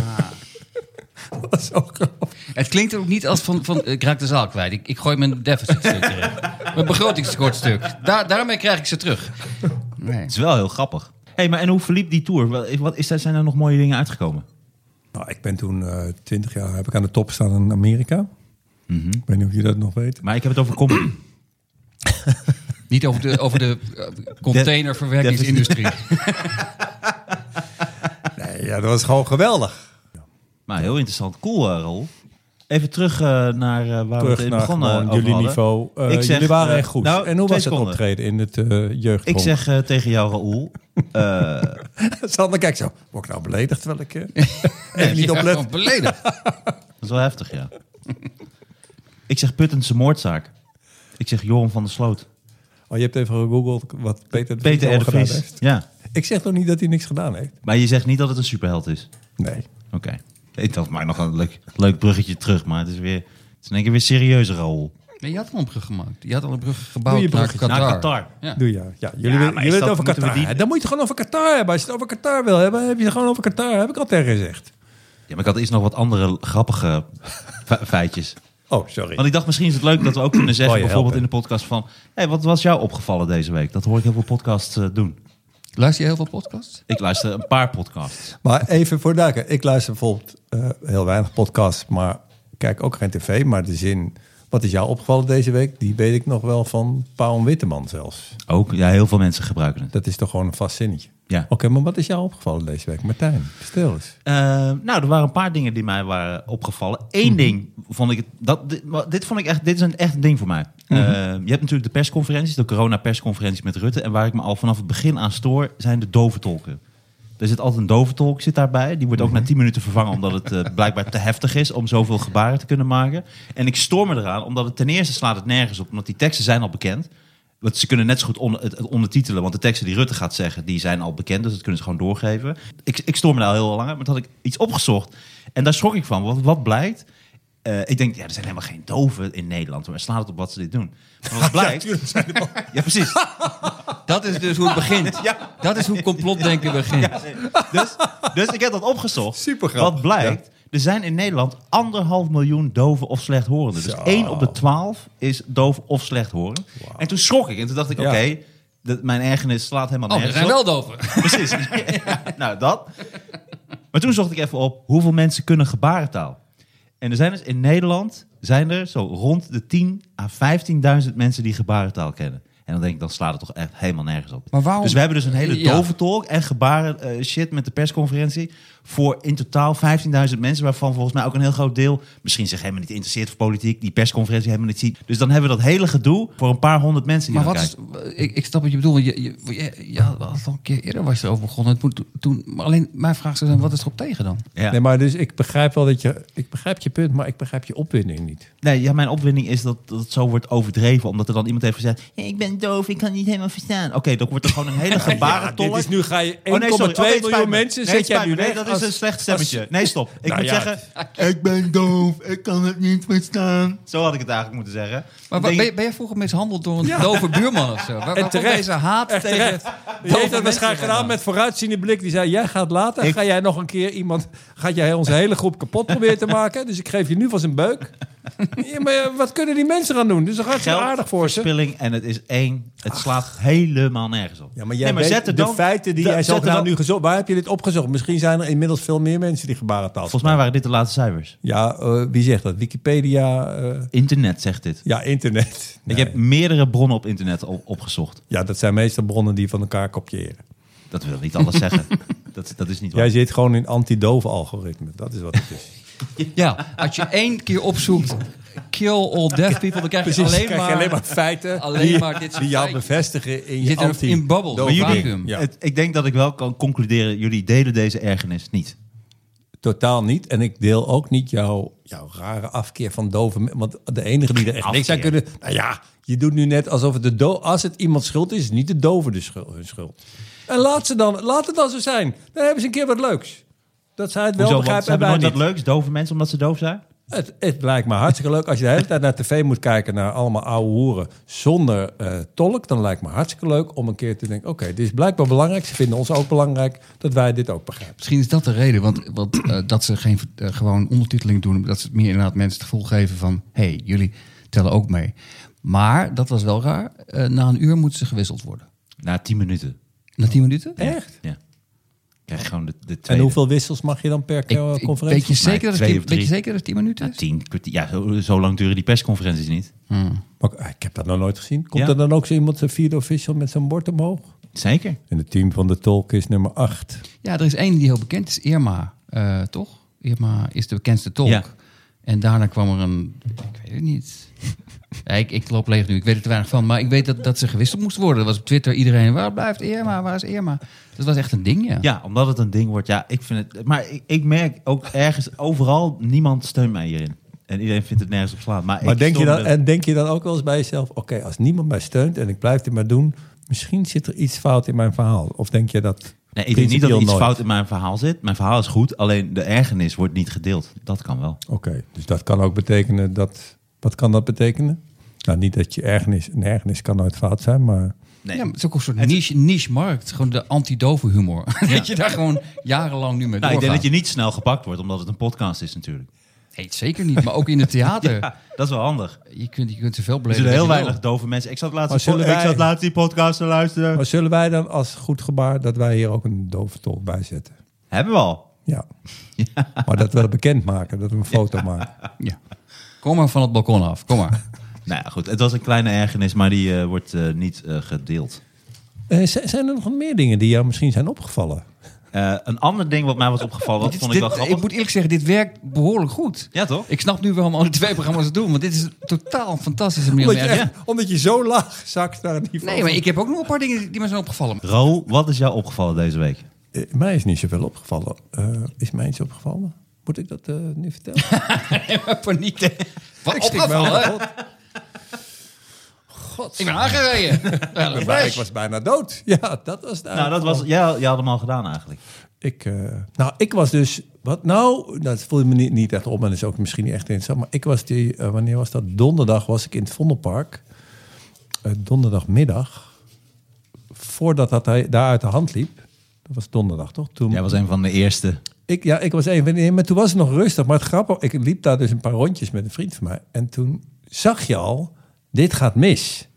Dat was zo grappig. Het klinkt ook niet als van, van ik raak de zaal kwijt. Ik, ik gooi mijn deficitstuk erin. Mijn begrotingstekortstuk. Daar, daarmee krijg ik ze terug. Nee. Het is wel heel grappig. hey, maar en hoe verliep die tour? Wat, is, zijn er nog mooie dingen uitgekomen? Nou, ik ben toen twintig jaar heb ik aan de top staan in Amerika. Ik weet niet of je dat nog weet. Maar ik heb het over comedy. Niet over de, over de eh, containerverwerkingsindustrie. Nee, ja, dat was gewoon geweldig. Maar heel interessant. Cool, eh, Raoul. Even terug eh, naar eh, waar we het begonnen jullie hadden. niveau. Zeg, jullie waren echt goed. nou, en hoe was het optreden in het uh, jeugd? Ik zeg tegen jou, Raoul. Sander, kijk zo. Word ik nou beledigd terwijl ik even niet oplet? beledigd. dat is wel heftig, ja. ik zeg Puttense moordzaak. Ik zeg Joram van der Sloot. Oh, je hebt even gegoogeld wat Peter de Peter de Vries. heeft. Ja. Ik zeg toch niet dat hij niks gedaan heeft? Maar je zegt niet dat het een superheld is. Nee. Oké. Ik dacht, maak nog een leuk, leuk bruggetje terug. Maar het is weer... Het is in één keer weer serieuzer, Raoul. Nee, je had al een brug gemaakt. Je had al een brug gebouwd Doe je naar. Qatar. Naar Qatar. Ja. Doe ja. ja jullie Ja, willen- je het dat- over Qatar. die- Dan moet je het gewoon over Qatar hebben. Als je het over Qatar wil hebben, heb je het gewoon over Qatar. Heb ik al tegen gezegd. Ja, maar ik had eerst nog wat andere grappige fe- feitjes. Oh, sorry. Want ik dacht, misschien is het leuk dat we ook kunnen zeggen, je bijvoorbeeld in de podcast van... Hey, wat was jou opgevallen deze week? Dat hoor ik heel veel podcasts eh, doen. Luister je heel veel podcasts? Ik luister een paar podcasts. Maar even voor duiken. Ik luister bijvoorbeeld eh, heel weinig podcasts, maar ik kijk ook geen tv. Maar de zin, wat is jou opgevallen deze week? Die weet ik nog wel van Paul Witteman zelfs. Ook, ja, heel veel mensen gebruiken het. Dat is toch gewoon een vast zinnetje. Ja. Oké, maar wat is jou opgevallen deze week? Martijn, stil eens. Eh, nou, er waren een paar dingen die mij waren opgevallen. Eén ding vond ik. Dat, dit, vond ik echt. Dit is een echt ding voor mij. Eh, je hebt natuurlijk de persconferenties, de corona-persconferenties met Rutte. En waar ik me al vanaf het begin aan stoor, zijn de doventolken. Er zit altijd een doventolk zit daarbij. Die wordt ook na 10 minuten vervangen omdat het eh, blijkbaar te heftig is om zoveel gebaren te kunnen maken. En ik stoor me eraan omdat het ten eerste slaat het nergens op, omdat die teksten zijn al bekend. Want ze kunnen net zo goed het, ondertitelen, want de teksten die Rutte gaat zeggen, die zijn al bekend, dus dat kunnen ze gewoon doorgeven. Ik, ik stoor me daar heel lang aan, maar toen had ik iets opgezocht. En daar schrok ik van. Wat, wat blijkt? Eh, ik denk, ja, er zijn helemaal geen doven in Nederland. Maar slaat het op wat ze dit doen. Maar wat blijkt? Ja, precies. Dat is dus hoe het begint. Dat is hoe complotdenken begint. Dus, dus ik heb dat opgezocht. Supergrappig, Wat blijkt? Er zijn in Nederland anderhalf miljoen doven of slechthorenden. Dus één op de twaalf is doof of slechthorend. En toen schrok ik. En toen dacht ik, Ja. oké, dat- mijn ergernis slaat helemaal Oh, er zijn wel doven. Precies. Ja, nou, dat. Maar toen zocht ik even op hoeveel mensen kunnen gebarentaal. En er zijn dus in Nederland zijn er zo rond de 10 à 15.000 mensen die gebarentaal kennen. En dan denk ik, dan slaat het toch echt helemaal nergens op. Maar waarom- Dus we hebben dus een hele Ja. doventolk en gebaren eh, shit met de persconferentie. Voor in totaal 15.000 mensen, waarvan volgens mij ook een heel groot deel misschien zich helemaal niet interesseert voor politiek, die persconferentie helemaal niet ziet. Dus dan hebben we dat hele gedoe voor een paar honderd mensen die Maar wat kijken. is, ik, ik snap wat je bedoelt. Je, je, je, je had al een keer eerder was je erover begonnen. Het moet toen, maar alleen mijn vraag is dan, wat is erop tegen dan? Ja. Nee, maar dus ik begrijp wel dat je... Ik begrijp je punt, maar ik begrijp je opwinding niet. Nee, ja, mijn opwinding is dat, dat het zo wordt overdreven. Omdat er dan iemand heeft gezegd... Ja, ik ben doof, ik kan niet helemaal verstaan. Oké, dan wordt er gewoon een hele gebarentolk. dit is nu ga je 1,2 Oh, nee, spijt miljoen me. mensen Nee, zet jij nu me. Nee, weg. Dat is een slecht stemmetje. Nee, stop. Ik Nou moet ja, zeggen... Ik ben doof, ik kan het niet verstaan. Zo had ik het eigenlijk moeten zeggen. Maar Denk ben, je, ben je vroeger mishandeld door een dove buurman of zo? Waar, waar komt terecht. deze haat Echt tegen terecht. Die heeft dat waarschijnlijk gedaan vandaan? met vooruitziende blik. Die zei, jij gaat later, Ik- ga jij nog een keer iemand... Gaat jij onze hele groep kapot proberen te maken? Dus ik geef je nu van zijn beuk. Ja, maar ja, wat kunnen die mensen gaan doen? Dus dan gaat het aardig voor ze. Verspilling en het is één. Het slaat helemaal nergens op. Ja, maar jij Nee, weet zet er de dan- feiten die da- jij zet er dan- nu gezocht... Waar heb je dit opgezocht? Misschien zijn er inmiddels veel meer mensen die gebarentaal Volgens mij waren dit de laatste cijfers. Ja, eh, wie zegt dat? Wikipedia? eh, Internet zegt dit. ja, internet. Ik heb meerdere bronnen op internet op- opgezocht. Ja, dat zijn meestal bronnen die van elkaar kopiëren. Dat wil niet alles zeggen. Dat, dat is niet waar. Jij zit gewoon in anti-dove algoritme. Dat is wat het is. Ja, als je één keer opzoekt, kill all deaf people, dan krijg je, Precies, alleen, krijg maar, je alleen maar feiten alleen die, maar dit soort die jou bevestigen in Je je zit er anti in vacuüm. Ja. Het- ik denk dat ik wel kan concluderen, jullie delen deze ergernis niet. Totaal niet. En ik deel ook niet jouw, jouw rare afkeer van dove mensen. Want de enige die er echt niks aan kunnen... Nou ja, je doet nu net alsof het de do als het iemand schuld is, is niet de dove de schuld, hun schuld. En laat, ze dan, laat het dan zo zijn. Dan hebben ze een keer wat leuks. Dat zij het wel Hoezo, begrijpen ze en hebben wij nooit niet. wat leuks, dove mensen, omdat ze doof zijn? Het, het lijkt me hartstikke leuk. Als je de hele tijd naar tv moet kijken naar allemaal oude hoeren zonder eh, tolk, dan lijkt me hartstikke leuk om een keer te denken: oké, dit is blijkbaar belangrijk. Ze vinden ons ook belangrijk dat wij dit ook begrijpen. Misschien is dat de reden, want, want eh, dat ze geen eh, gewoon ondertiteling doen, dat ze het meer inderdaad mensen het gevoel geven van, hé, hey, jullie tellen ook mee. Maar dat was wel raar. eh, na een uur moeten ze gewisseld worden. Na tien minuten. Na tien minuten? Echt? Ja. Krijg je gewoon de, de En hoeveel wissels mag je dan per Ik, ik- conferentie? weet, je zeker dat het tien- weet je zeker dat het tien minuten Ja, is? tien kwartier. Ja, zo, zo lang duren die persconferenties niet. Maar, eh, ik heb dat nog nooit gezien. Komt Ja. er dan ook zo iemand, een vierde official, met zijn bord omhoog? Zeker. En het team van de tolk is nummer 8. Ja, er is één die heel bekend is, Irma, eh, toch? Irma is de bekendste tolk. Ja. En daarna kwam er een, ik weet het niet. Ja, ik, ik loop leeg nu, ik weet er te weinig van. Maar ik weet dat, dat ze gewisseld moest worden. Er was op Twitter iedereen, waar blijft Irma, waar is Irma? Dat was echt een ding, ja. Ja, omdat het een ding wordt. Ja, ik vind het. Maar ik, ik merk ook ergens overal, niemand steunt mij hierin. En iedereen vindt het nergens op slaan. Maar, Maar ik denk je, dan, en denk je dan ook wel eens bij jezelf: oké, als niemand mij steunt en ik blijf dit maar doen, misschien zit er iets fout in mijn verhaal? Of denk je dat. Nee, ik denk niet dat er iets nooit? fout in mijn verhaal zit. Mijn verhaal is goed, alleen de ergernis wordt niet gedeeld. Dat kan wel. Oké, dus dat kan ook betekenen dat. Wat kan dat betekenen? Nou, niet dat je ergernis. Een ergernis kan nooit fout zijn, maar. Nee. Ja, maar het is ook een soort niche, niche markt. Gewoon de anti-dove humor. dat je daar gewoon jarenlang nu mee Nou, ik denk dat je niet snel gepakt wordt, omdat het een podcast is natuurlijk. Nee, zeker niet. Maar ook in het theater. Ja, dat is wel handig. Je kunt, je kunt zoveel Er beleven. zullen heel als je weinig wil. dove mensen. Ik zat laatst, Maar zullen ik wij- zat laatst die podcast te luisteren. Maar zullen wij dan als goed gebaar dat wij hier ook een dove tolk bij zetten? Hebben we al. Ja. Maar dat we het bekendmaken, dat we een foto maken. Ja. Kom maar van het balkon af. Kom maar. Nou ja, goed. Het was een kleine ergernis, maar die eh, wordt eh, niet eh, gedeeld. Eh, zijn er nog meer dingen die jou misschien zijn opgevallen? Eh, een ander ding wat mij was opgevallen, dat Dit- vond ik wel dit- grappig. ik moet eerlijk zeggen, dit werkt behoorlijk goed. Ja, toch? Ik snap nu waarom al die twee programma's het doen. Want dit is een totaal fantastische manier om Omdat je, echt- omdat je zo laag zakt naar een niveau. Nee, maar ik heb ook nog een paar dingen die me zijn opgevallen. Ro, wat is jou opgevallen deze week? Mij is niet zoveel opgevallen. Eh, is mij iets opgevallen? Moet ik dat eh, nu vertellen? Paniek. Wat Ik me wel. God. Ik ben aangereden. Ja, ik was bijna dood. Ja, dat was het Nou, dat was, ja, je had hem al gedaan eigenlijk. Ik, eh, nou, ik was dus... Wat nou? Dat voelde me niet, niet echt op. En dat is ook misschien niet echt interessant. Maar ik was die... eh, wanneer was dat? Donderdag was ik in het Vondelpark. Donderdagmiddag. Voordat dat hij daar uit de hand liep. Dat was donderdag, toch? Toen, Jij was een van de eerste. Ik, ja, ik was even. nee, Maar toen was het nog rustig. Maar het grappige, ik liep daar dus een paar rondjes met een vriend van mij. En toen zag je al, dit gaat mis.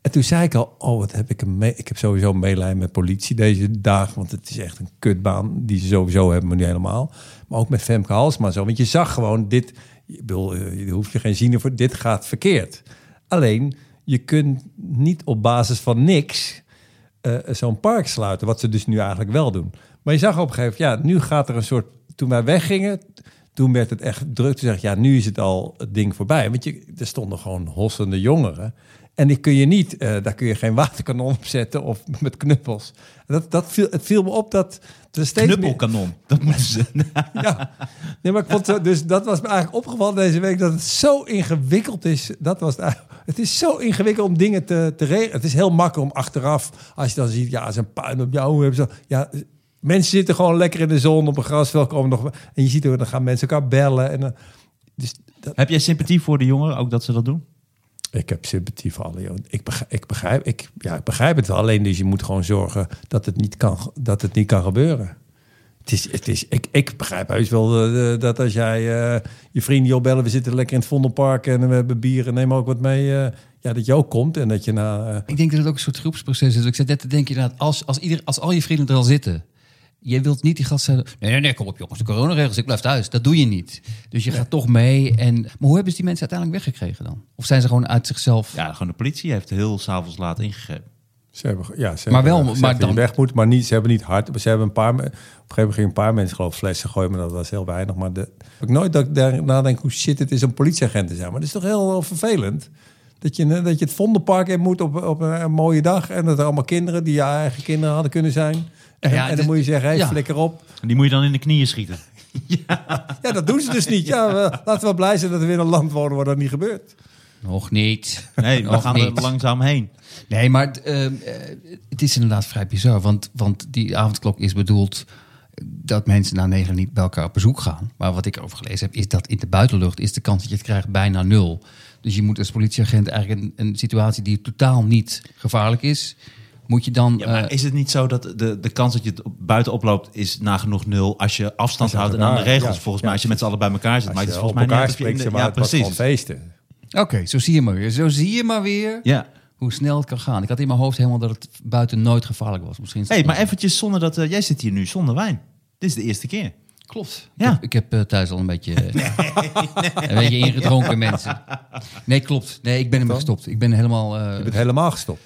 En toen zei ik al, oh, wat heb ik een mee. Ik heb sowieso medelijden met politie deze dagen. Want het is echt een kutbaan die ze sowieso hebben, maar niet helemaal. Maar ook met Femke Halsma zo. Want je zag gewoon, dit, ik bedoel, eh, je hoeft je geen zin voor, dit gaat verkeerd. Alleen, je kunt niet op basis van niks eh, zo'n park sluiten. Wat ze dus nu eigenlijk wel doen. Maar je zag op een gegeven moment, ja, nu gaat er een soort... Toen wij weggingen, toen werd het echt druk te zeggen... ja, nu is het al het ding voorbij. Want je, er stonden gewoon hossende jongeren. En die kun je niet, eh, daar kun je geen waterkanon op zetten of met knuppels. Dat, dat viel, het viel me op dat er steeds meer- Knuppelkanon. Dat moeten ze. ja, nee, maar ik vond zo, dus dat was me eigenlijk opgevallen deze week dat het zo ingewikkeld is. Dat was het, het is zo ingewikkeld om dingen te, te regelen. Het is heel makkelijk om achteraf, als je dan ziet, ja, zijn puin op jou. Hebben zo, ja, mensen zitten gewoon lekker in de zon op een grasveld komen nog. En je ziet er, dan gaan mensen elkaar bellen. En, dus dat, Heb jij sympathie voor de jongeren, ook dat ze dat doen? Ik heb sympathie voor alle jongens. Ik ik begrijp, ik, ja, ik begrijp het wel. Alleen dus je moet gewoon zorgen dat het niet kan, dat het niet kan gebeuren. Het is, het is, ik, ik begrijp heus wel eh, dat als jij eh, je vrienden opbellen, we zitten lekker in het Vondelpark en we hebben bier en neem ook wat mee. eh, ja, dat je ook komt en dat je na. Ik denk dat het ook een soort groepsproces is. Ik zit net te denken als, als, ieder, als al je vrienden er al zitten... Je wilt niet die gast zeggen... Nee, nee, nee, kom op jongens, de coronaregels, ik blijf thuis. Dat doe je niet. Dus je gaat toch mee. En, maar hoe hebben ze die mensen uiteindelijk weggekregen dan? Of zijn ze gewoon uit zichzelf... Ja, gewoon de politie heeft heel s'avonds laat ingegrepen. Ze hebben, ja, ze Maar hebben wel, maar dat dan- weg moet, maar niet, ze hebben niet hard. Ze hebben een paar, op een gegeven moment gingen een paar mensen geloof ik flessen gooien, maar dat was heel weinig. Maar de, ik nooit dat ik daar nadenk hoe shit het is om politieagent te zijn. Maar het is toch heel, vervelend dat je, dat je het Vondelpark in moet op, op een, een mooie dag en dat er allemaal kinderen die je eigen kinderen hadden kunnen zijn. En, Ja, en dan moet je zeggen, hey, ja. flikker op. En die moet je dan in de knieën schieten. Ja. dat doen ze dus niet. Ja, we- laten we wel blij zijn dat we weer in een land wonen waar dat niet gebeurt. Nog niet. Nee, we Nog gaan niet. er langzaam heen. Nee, maar eh, eh, het is inderdaad vrij bizar. Want, want die avondklok is bedoeld dat mensen na negen niet bij elkaar op bezoek gaan. Maar wat ik erover gelezen heb, is dat in de buitenlucht is de kans dat je het krijgt bijna nul. Dus je moet als politieagent eigenlijk een, een situatie die totaal niet gevaarlijk is, moet je dan... Ja, maar eh, is het niet zo dat de, de kans dat je het buiten oploopt is nagenoeg nul als je afstand Als je houdt en aan de regels? ja, volgens ja, mij, als je met z'n allen bij elkaar zit. Maar het is volgens mij of je in spreekt, de- Ja, precies. feesten. Oké, zo zie je maar weer. Zo zie je maar weer Ja. hoe snel het kan gaan. Ik had in mijn hoofd helemaal dat het buiten nooit gevaarlijk was. Misschien is het hey, maar eventjes zonder dat... eh, jij zit hier nu zonder wijn. Dit is de eerste keer. Klopt. Ja. Ik heb, ik heb eh, thuis al een beetje, een beetje ingedronken mensen. Nee, klopt. Nee, ik ben ermee gestopt. Ik ben helemaal... eh, Je bent helemaal gestopt.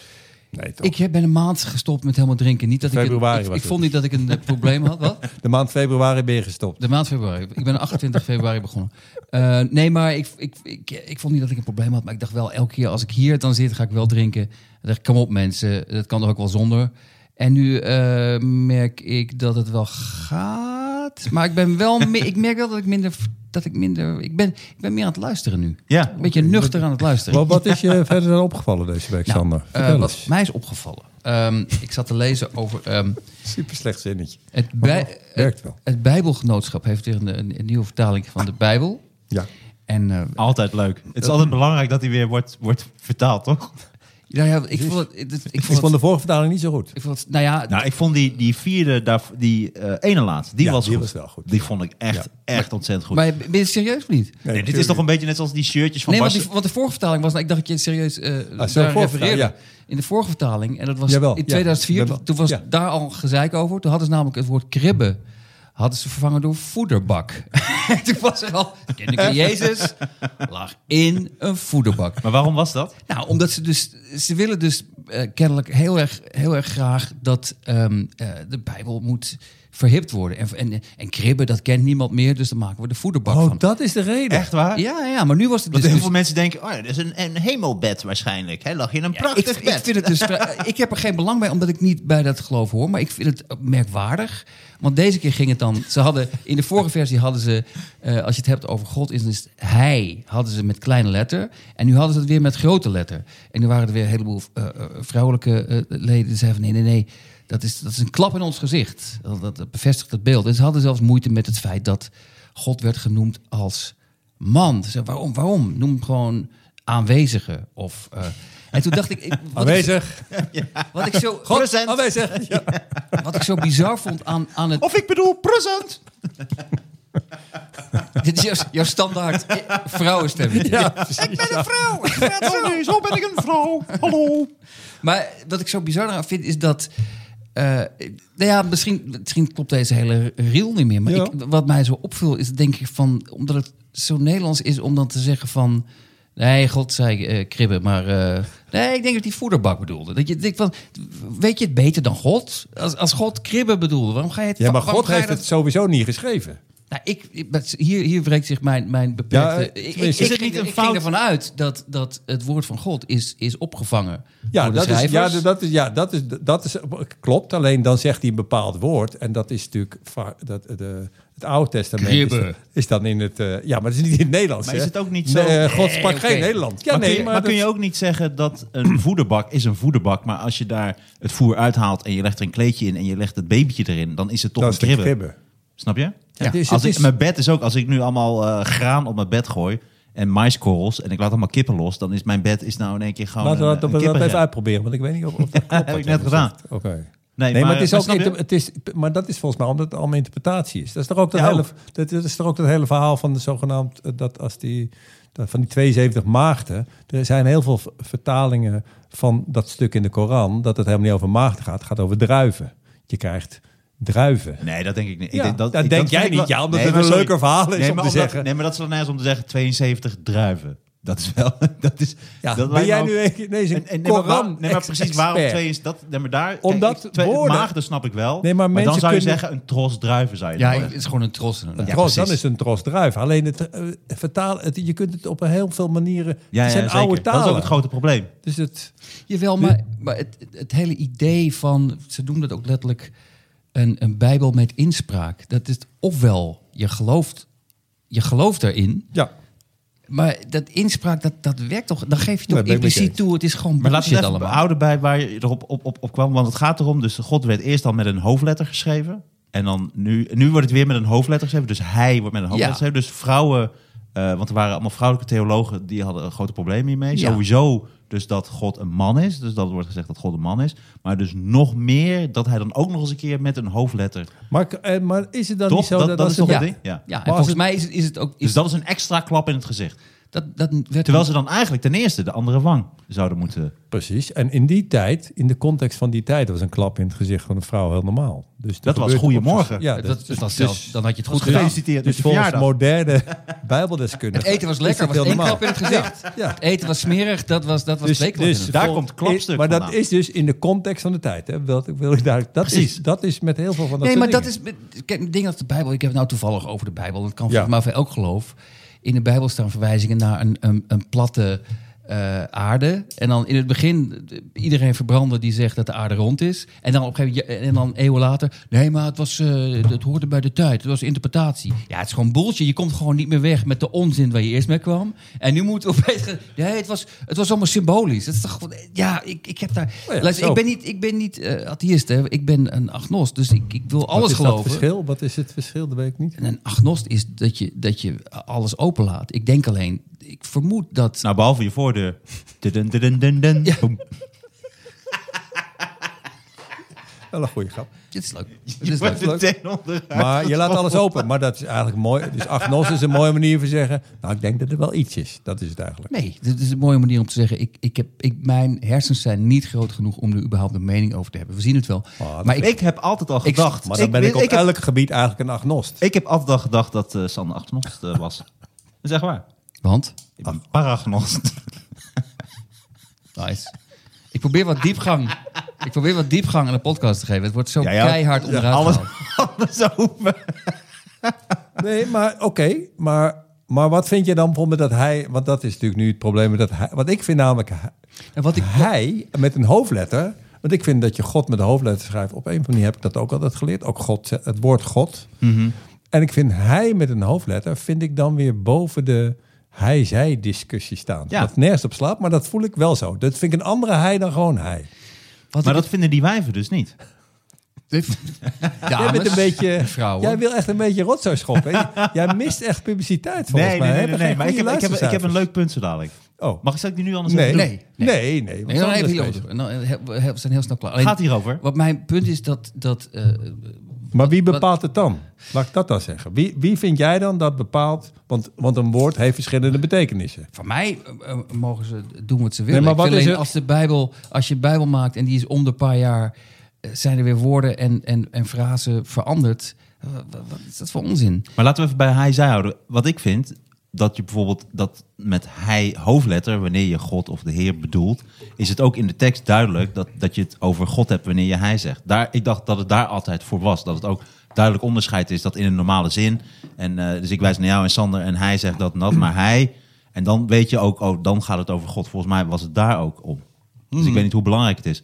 Nee, toch? ik ben een maand gestopt met helemaal drinken. Niet dat ik, een, ik, ik vond niet dat ik een probleem had. Wat? De maand februari ben je gestopt. De maand februari. Ik ben 28 februari begonnen. Eh, nee, maar ik, ik, ik, ik vond niet dat ik een probleem had. Maar ik dacht wel, elke keer als ik hier dan zit, ga ik wel drinken. Dan dacht ik, kom op mensen, dat kan toch ook wel zonder. En nu eh, merk ik dat het wel gaat. Maar ik ben wel, me- ik merk wel dat ik minder, dat ik minder, ik ben, ik ben meer aan het luisteren nu. Ja. Een beetje nuchter aan het luisteren. Wat, wat is je verder dan opgevallen deze week, Nou, Sander? eh, wat mij is opgevallen. Ehm, ik zat te lezen over ehm, Super slecht zinnetje. het, bij, werkt wel. het Bijbelgenootschap heeft weer een, een, een nieuwe vertaling van de Bijbel. Ja. En eh, Altijd leuk. Het is altijd belangrijk dat hij weer wordt, wordt vertaald, toch? Nou ja, ik vond het, ik Ik vond vond het, de vorige vertaling niet zo goed. ik vond het, nou ja, Nou, ik vond die, die vierde, daar, die eh, ene laatste, die Ja, was die goed. was wel goed. Die vond ik echt, Ja. echt ontzettend goed. maar ben je het serieus of niet? Nee, dit is toch een beetje net zoals die shirtjes van Nee, want, Bas- die, want de vorige vertaling was, nou, ik dacht dat je het serieus Ah, daar refereerde. vertaling, In de vorige vertaling, en dat was Jawel, in ja. 2004, Ik ben wel- toen was ja. daar al gezeik over. Toen hadden ze namelijk het woord kribben hadden ze vervangen door voederbak. toen was er al, de kinderen Jezus lag in een voederbak. Maar waarom was dat? Nou, omdat ze dus, ze willen dus eh, kennelijk heel erg, heel erg graag dat ehm, eh, de Bijbel moet verhipt worden. En, en, en kribben, dat kent niemand meer, dus dan maken we de voederbak Oh, van. dat is de reden. Echt waar? Ja, ja, maar nu was het Want dus... heel dus- veel mensen denken, oh, ja, dat is een, een hemelbed waarschijnlijk. Hij lag in een Ja, prachtig ik, bed. ik vind het dus. ik heb er geen belang bij, omdat ik niet bij dat geloof hoor. Maar ik vind het merkwaardig. Want deze keer ging het dan. Ze hadden in de vorige versie hadden ze, eh, als je het hebt over God, is het hij hadden ze met kleine letter. En nu hadden ze het weer met grote letter. En nu waren er weer een heleboel eh, eh, vrouwelijke eh, leden die zeiden van nee, nee, nee. Dat is, dat is een klap in ons gezicht. Dat, dat, dat bevestigt het beeld. En ze hadden zelfs moeite met het feit dat God werd genoemd als man. Ze waarom? Waarom? Noem gewoon aanwezige. Of, eh, en toen dacht ik... ik wat ik- Aanwezig. wat ik zo, God, Present. aanwezig. Ja. wat ik zo bizar vond aan, aan het... Of ik bedoel, present. Dit is jouw, jouw standaard vrouwenstem. Ja, precies. vrouw. Oh zo ben ik een vrouw. Hallo. Maar wat ik zo bizar aan vind, is dat... eh, nou ja, misschien, misschien klopt deze hele reel niet meer. Maar Ja. ik, wat mij zo opviel, is denk ik van... Omdat het zo Nederlands is om dan te zeggen van... Nee, God zei eh, kribben, maar... eh, nee, ik denk dat hij voederbak bedoelde. Dat je denkt van, weet je het beter dan God? Als, als God kribben bedoelde, waarom ga je het... Ja, maar God heeft dat- het sowieso niet geschreven. Nou, ik, hier, hier wreekt zich mijn, mijn beperkte... Ja, eh, ik, is het niet een ik ging fout? ervan uit dat, dat het woord van God is, is opgevangen Ja, door de dat is, ja, dat is, ja dat, is, dat is, klopt. Alleen dan zegt hij een bepaald woord. En dat is natuurlijk dat, de, het Oude Testament. Is, dan in het. eh, ja, maar dat is niet in het Nederlands. Maar hè? is het ook niet zo- eh, God Nee, sprak geen Nederlands. Ja, maar nee, kun je, maar, maar kun dat- je ook niet zeggen dat een voederbak is een voederbak, maar als je daar het voer uithaalt en je legt er een kleedje in en je legt het babytje erin, dan is het toch dat een kribbe. Snap je? Ja, is- als ik, mijn bed is ook, als ik nu allemaal eh, graan op mijn bed gooi en maiskorrels en ik laat allemaal kippen los, dan is mijn bed is nou in één keer gewoon Laten we dat, een dat even uitproberen, want ik weet niet of, of dat klopt. Heb ik net gedaan. Oké. Nee, Nee, maar, het is ook inter- het is, maar dat is volgens mij omdat het allemaal interpretatie is. Dat is toch ook dat, Ja, hele, ook. dat, is toch ook dat hele verhaal van de zogenaamd eh, dat als die dat van die 72 maagden. Er zijn heel veel vertalingen van dat stuk in de Koran dat het helemaal niet over maagden gaat. Het gaat over druiven. Je krijgt druiven. Nee, dat denk ik niet. Ja, ik denk dat, dat ik- denk dat jij niet. wel- Ja, omdat Nee, het maar een sorry. leuker verhaal is nee, om maar te omdat- zeggen. Nee, maar dat is wel nergens om te zeggen 72 druiven. Dat is wel... Dat is, Ja, dat ben jij nu ook- een- een En- en- nee, maar Koran nee, maar precies waarom expert. twee is dat? Nee, maar daar, Omdat kijk, ik- twee, woorden- maagden snap ik wel. Nee, maar maar, dan zou je kunnen- zeggen een tros druiven zou je Ja, dan het is gewoon een tros. Een Ja, tros, dan precies. is het een tros druif. Alleen het eh, vertaal, het, je kunt het op een heel veel manieren. Ja, het zijn oude talen. Dat is ook het grote probleem. Dus het, Jawel, maar, maar het, het hele idee van... Ze doen dat ook letterlijk... een, een Bijbel met inspraak. Dat is ofwel je gelooft, je gelooft erin, Ja, maar dat inspraak, dat, dat werkt toch? Dan geef je toch je impliciet toe. Het is gewoon Maar laten we bullshit het even allemaal. houden bij waar je erop op, op, op kwam. Want het gaat erom, dus God werd eerst al met een hoofdletter geschreven. En dan nu, nu wordt het weer met een hoofdletter geschreven. Dus hij wordt met een hoofdletter Ja. geschreven. Dus vrouwen, eh, want er waren allemaal vrouwelijke theologen... die hadden grote probleem hiermee. Ja. Sowieso dus dat God een man is. Dus dat wordt gezegd dat God een man is. Maar dus nog meer dat hij dan ook nog eens een keer met een hoofdletter... maar, eh, maar is het dan Toch? niet zo Dat- dat, dat is toch een ja. ding? Ja. Ja, en als volgens het- mij is het, is het ook... Is Dus dat is een extra klap in het gezicht. Dat, dat werd Terwijl ze dan eigenlijk ten eerste de andere wang zouden moeten... Precies. En in die tijd, in de context van die tijd, was een klap in het gezicht van een vrouw heel normaal. Dus Dat was op zich- Ja, dat, dus, dat dus, dus- zelfs, dan had je het goed gedaan. gefeliciteerd dus je volgens verjaardag. moderne bijbeldeskundigen. Het eten was lekker, het was heel één normaal. klap in het gezicht. Ja. Het eten was smerig, dat was, dat was Dus, dus Daar vol- komt klapstuk Maar dat is dus in de context van de tijd. Hè? Wil, wil ik daar, dat, Precies. is, dat is met heel veel van dat nee, maar soort dat dingen. is. Kijk, denk dat de Bijbel. Ik heb het nou toevallig over de Bijbel. Dat kan mij voor elk geloof. In de Bijbel staan verwijzingen naar een, een, een platte eh, aarde. En dan in het begin iedereen verbranden die zegt dat de aarde rond is. En dan op een gegeven moment, en dan eeuwen later. Nee, maar het, was, eh, het hoorde bij de tijd. Het was interpretatie. Ja, het is gewoon bullshit. Je komt gewoon niet meer weg met de onzin waar je eerst mee kwam. En nu moet opeens. ge- Nee, het was, het was allemaal symbolisch. Het is toch, gewoon- ja, ik, ik heb daar. Oh ja, luister, ik ben niet, ik ben niet eh, atheïst. Hè. Ik ben een agnost. Dus ik, ik wil Wat alles is geloven. dat verschil? Wat is het verschil? Dat weet ik niet. En een agnost is dat je, dat je alles openlaat. Ik denk alleen, ik vermoed dat. Nou, behalve je voordeur. Dun, dun, dun, dun, dun. Ja. Boem. Wel een goede grap. dit is leuk. Dit is leuk. Maar je laat alles open. Maar dat is eigenlijk mooi. Dus agnos is een mooie manier van zeggen... Nou, ik denk dat er wel iets is. Dat is het eigenlijk. Nee, dit is een mooie manier om te zeggen. Ik, ik heb, ik, mijn hersens zijn niet groot genoeg om er überhaupt een mening over te hebben. We zien het wel. Oh, dat maar ik, Ik heb altijd al Ik- gedacht... Maar dan ben ik, op ik, heb, elk gebied eigenlijk een agnost. ik heb altijd al gedacht dat eh Sander agnost eh, was. Dat echt waar. want, Ik ben paragnost. Nice. Ik probeer wat diepgang. Ik probeer wat diepgang aan de podcast te geven. Het wordt zo Ja, ja. keihard onderuit alles, alles over. Nee, maar oké. maar, maar wat vind je dan bijvoorbeeld dat hij... Want dat is natuurlijk nu het probleem. Dat hij, wat ik vind namelijk... hij- En wat ik, Hij met een hoofdletter... Want ik vind dat je God met een hoofdletter schrijft. Op een of andere manier heb ik dat ook altijd geleerd. Ook God, het woord God. En ik vind hij met een hoofdletter... vind ik dan weer boven de hij-zij-discussie staan. Ja. Dat nergens op slaat, maar dat voel ik wel zo. Dat vind ik een andere hij dan gewoon hij. wat Maar dat vinden die wijven dus niet. Jij bent een beetje... vrouwen. Jij wil echt een beetje rotzooi schoppen. Jij mist echt publiciteit volgens Nee, mij. nee, nee, nee. Maar ik heb, ik, heb, ik heb een leuk punt zo dadelijk. Oh. Mag ik die nu anders Nee. even doen? Nee, Nee, nee. nee. nee. Dan even hierover. he- we zijn heel snel klaar. Alleen, Gaat hierover? Wat mijn punt is dat... dat eh, Maar wie bepaalt het dan? Laat ik dat dan zeggen. Wie, wie vind jij dan dat bepaalt? Want, want een woord heeft verschillende betekenissen. Van mij eh, eh, mogen ze doen wat ze willen. Nee, maar Ik wat is alleen het- als de Bijbel, als je een Bijbel maakt en die is om de paar jaar, eh, zijn er weer woorden en, en, en frasen veranderd. Wat, wat is dat voor onzin? Maar laten we even bij hij zij houden. Wat ik vind, dat je bijvoorbeeld dat met hij hoofdletter, wanneer je God of de Heer bedoelt, is het ook in de tekst duidelijk dat, dat je het over God hebt wanneer je hij zegt. Daar, ik dacht dat het daar altijd voor was. Dat het ook duidelijk onderscheid is dat in een normale zin. En eh, dus ik wijs naar jou en Sander en hij zegt dat en dat, maar hij. En dan weet je ook, oh, dan gaat het over God. Volgens mij was het daar ook om. Dus ik weet niet hoe belangrijk het is.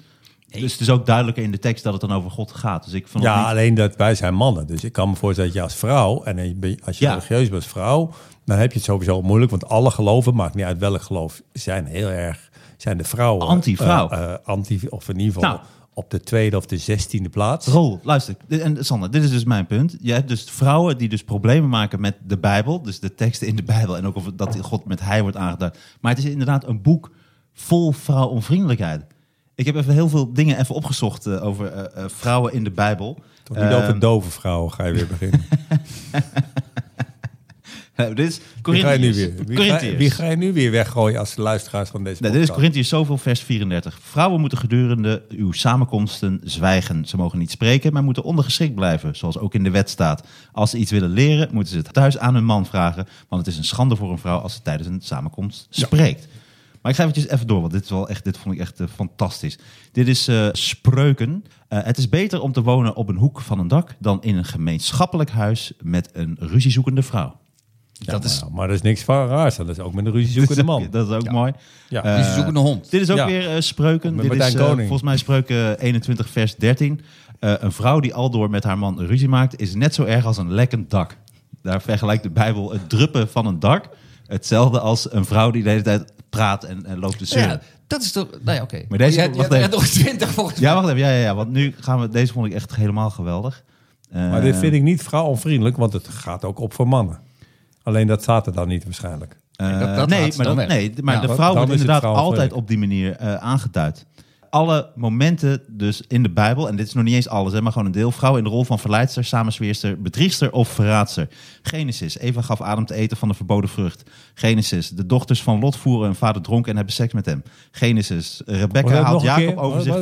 Dus het is ook duidelijker in de tekst dat het dan over God gaat. Dus ik vond Ja, niet- alleen dat wij zijn mannen. Dus ik kan me voorstellen dat je als vrouw, en als je Ja. religieus bent als vrouw, dan heb je het sowieso moeilijk. Want alle geloven, maakt niet uit welk geloof, zijn heel erg, zijn de vrouwen. Anti-vrouw. eh, eh, anti, of in ieder geval Nou. op de tweede of de zestiende plaats. Rol, luister. En Sander, dit is dus mijn punt. Je hebt dus vrouwen die dus problemen maken met de Bijbel. Dus de teksten in de Bijbel. En ook of dat God met hij wordt aangeduid. Maar het is inderdaad een boek vol vrouwonvriendelijkheid. Ik heb even heel veel dingen even opgezocht eh, over eh, eh, vrouwen in de Bijbel. Toch niet Ehm, over dove vrouwen ga je weer beginnen. eh, dit is Wie ga, je nu weer, wie, ga, Corinthiërs. wie ga je nu weer weggooien als luisteraars van deze Nee, dit is podcast? Corinthiërs zoveel, vers 34. Vrouwen moeten gedurende uw samenkomsten zwijgen. Ze mogen niet spreken, maar moeten ondergeschikt blijven, zoals ook in de wet staat. Als ze iets willen leren, moeten ze het thuis aan hun man vragen, want het is een schande voor een vrouw als ze tijdens een samenkomst spreekt. Maar ik ga eventjes even door, want dit, is wel echt, dit vond ik echt eh, fantastisch. Dit is eh, Spreuken. Eh, het is beter om te wonen op een hoek van een dak dan in een gemeenschappelijk huis met een ruziezoekende vrouw. Ja, dat is, maar, maar dat is niks van raars. Dat is ook met een ruzie zoekende man. Dat is ook Ja. mooi. Ja. Ze zoeken een hond. Dit is ook Ja. weer spreuken. Met Dit is Martijn Koning. volgens mij spreuken 21 vers 13. eh, een vrouw die aldoor met haar man ruzie maakt, is net zo erg als een lekkend dak. Daar vergelijkt de Bijbel het druppen van een dak hetzelfde als een vrouw die de hele tijd praat en, en loopt te zeuren. Ja, dat is toch... Nou ja, oké. Maar deze- Je je wacht hebt even. nog 20 volgens mij. Ja, wacht even. Ja, ja, ja, want nu gaan we... Deze vond ik echt helemaal geweldig. Eh, Maar dit vind ik niet vrouwonvriendelijk, want het gaat ook op voor mannen. Alleen dat staat er dan niet waarschijnlijk. Eh, Dat- dat nee, laat ze maar, dan dat, weg. nee, maar Ja, de vrouw wordt inderdaad altijd op die manier eh, aangeduid. Alle momenten dus in de Bijbel, en dit is nog niet eens alles, hè, maar gewoon een deel. Vrouw in de rol van verleidster, samenzweerster, bedriegster of verraadster. Genesis, Eva gaf Adam te eten van de verboden vrucht. Genesis, de dochters van Lot voeren hun vader dronken en hebben seks met hem. Genesis, Rebecca dat haalt Jacob over zich.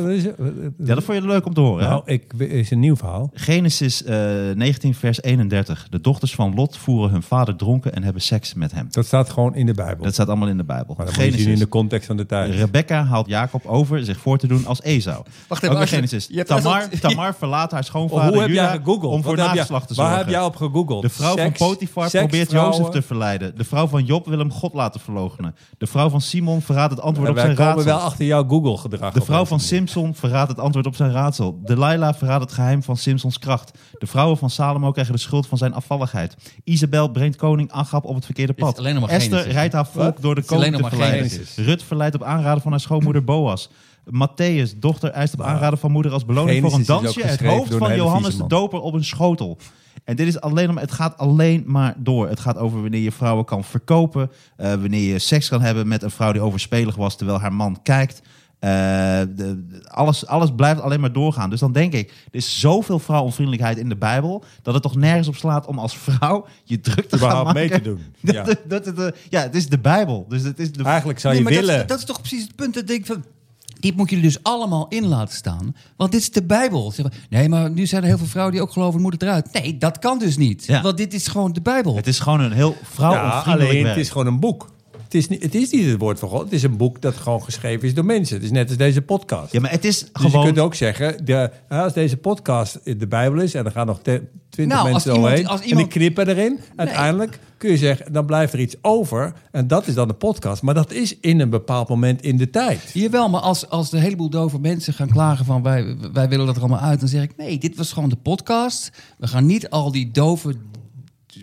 Ja, dat vond je leuk om te horen. hè? Nou, ik, is een nieuw verhaal. Genesis eh, 19, vers 31. De dochters van Lot voeren hun vader dronken en hebben seks met hem. Dat staat gewoon in de Bijbel. Dat staat allemaal in de Bijbel. maar je zien in de context van de tijd. Rebecca haalt Jacob over zich voor te doen als Esau. Wacht even, Ook als je- Genesis. je Tamar, Tamar verlaat haar schoonvader hoe heb Juda jij gegoogeld? om voor nageslacht te zorgen. Waar heb jij op gegoogeld? De vrouw Seks, van Potifar seks, probeert vrouwen. Jozef te verleiden. De vrouw van Job wil hem God laten verloochenen. De vrouw van Simon verraadt het antwoord op wij zijn komen raadsel. wel achter jouw Google-gedrag. De vrouw van. Simpson verraadt het antwoord op zijn raadsel. Delilah verraadt het geheim van Simpsons kracht. De vrouwen van Salomo krijgen de schuld van zijn afvalligheid. Isabel brengt koning Agab op het verkeerde pad. alleen nog maar Esther Genesis. rijdt haar volk Wat? door de Het is alleen koning te nog maar verleiden. Genesis. Rut verleidt op aanraden van haar schoonmoeder Boas. Matthäus, dochter, eist op aanraden van moeder als beloning voor een dansje het hoofd van Johannes de. Doper op een schotel. En dit is alleen maar, het gaat alleen maar door. Het gaat over wanneer je vrouwen kan verkopen. eh, wanneer je seks kan hebben met een vrouw die overspelig was terwijl haar man kijkt. Eh, de, de- alles, alles blijft alleen maar doorgaan. Dus dan denk ik, er is zoveel vrouwonvriendelijkheid in de Bijbel... dat het toch nergens op slaat om als vrouw je druk te gaan Überhaupt maken. mee te doen. Ja. dat, eh, ja, het is de Bijbel. Dus het is de, Eigenlijk zou je Nee, willen... Dat, dat is toch precies het punt. Dat ik denk van, dit moet je dus allemaal in laten staan. Want dit is de Bijbel. Zeggen, Nee, maar nu zijn er heel veel vrouwen die ook geloven, moet het eruit. Nee, dat kan dus niet. Ja. Want dit is gewoon de Bijbel. het is gewoon een heel ja, vrouwonvriendelijk alleen werk. het is gewoon een boek. Het is, niet, het is niet het woord van God. Het is een boek dat gewoon geschreven is door mensen. Het is net als deze podcast. Ja, maar het is Dus gewoon... je kunt ook zeggen, de, als deze podcast de Bijbel is... en er gaan nog twintig Nou, mensen iemand- overheen... als en iemand- die knippen erin... uiteindelijk kun je zeggen, dan blijft er iets over... en dat is dan de podcast. Maar dat is in een bepaald moment in de tijd. Jawel, maar als, als de heleboel dove mensen gaan klagen van wij, wij willen dat er allemaal uit, dan zeg ik nee, dit was gewoon de podcast. We gaan niet al die dove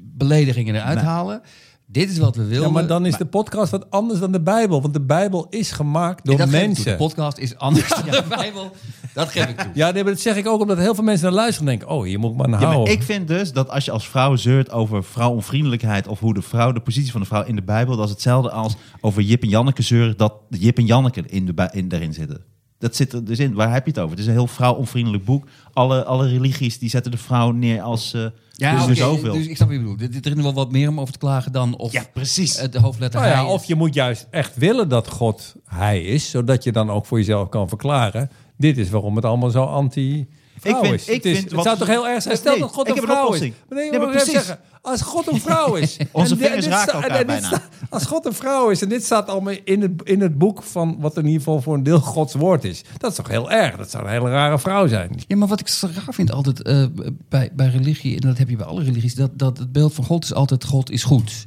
beledigingen eruit halen. Dit is wat we wilden. Ja, maar dan is de podcast wat anders dan de Bijbel. Want de Bijbel is gemaakt door En dat geef ik toe. mensen. De podcast is anders dan de Bijbel. Dat geef ik toe. Ja, nee, maar dat zeg ik ook omdat heel veel mensen naar luisteren en denken... oh, hier moet ik maar naar Ja, houden. maar ik vind dus dat als je als vrouw zeurt over vrouwonvriendelijkheid of hoe de vrouw, de positie van de vrouw in de Bijbel, dat is hetzelfde als over Jip en Janneke zeuren dat Jip en Janneke in de, bij- in, daarin zitten. Dat zit er dus in. Waar heb je het over? Het is een heel vrouwonvriendelijk boek. Alle, alle religies die zetten de vrouw neer als eh Ja, dus oké, zoveel. dus ik snap wat je bedoelt. Er er is wel wat meer om over te klagen dan of ja, precies. het de hoofdletter Nou ja, hij is. of je moet juist echt willen dat God hij is, zodat je dan ook voor jezelf kan verklaren. Dit is waarom het allemaal zo anti. Ik vind- is. ik het, is, vind het wat- zou toch heel erg zijn? Nee, Stel dat God een vrouw is. Maar nee, Nee, maar precies. zeggen, als God een vrouw is. Onze vingers raken elkaar bijna. sta- als God een vrouw is en dit staat allemaal in het, in het boek van wat in ieder geval voor een deel Gods woord is. Dat is toch heel erg? Dat zou een hele rare vrouw zijn. Ja, maar wat ik zo raar vind altijd eh, bij, bij religie, en dat heb je bij alle religies, dat, dat het beeld van God is altijd God is goed.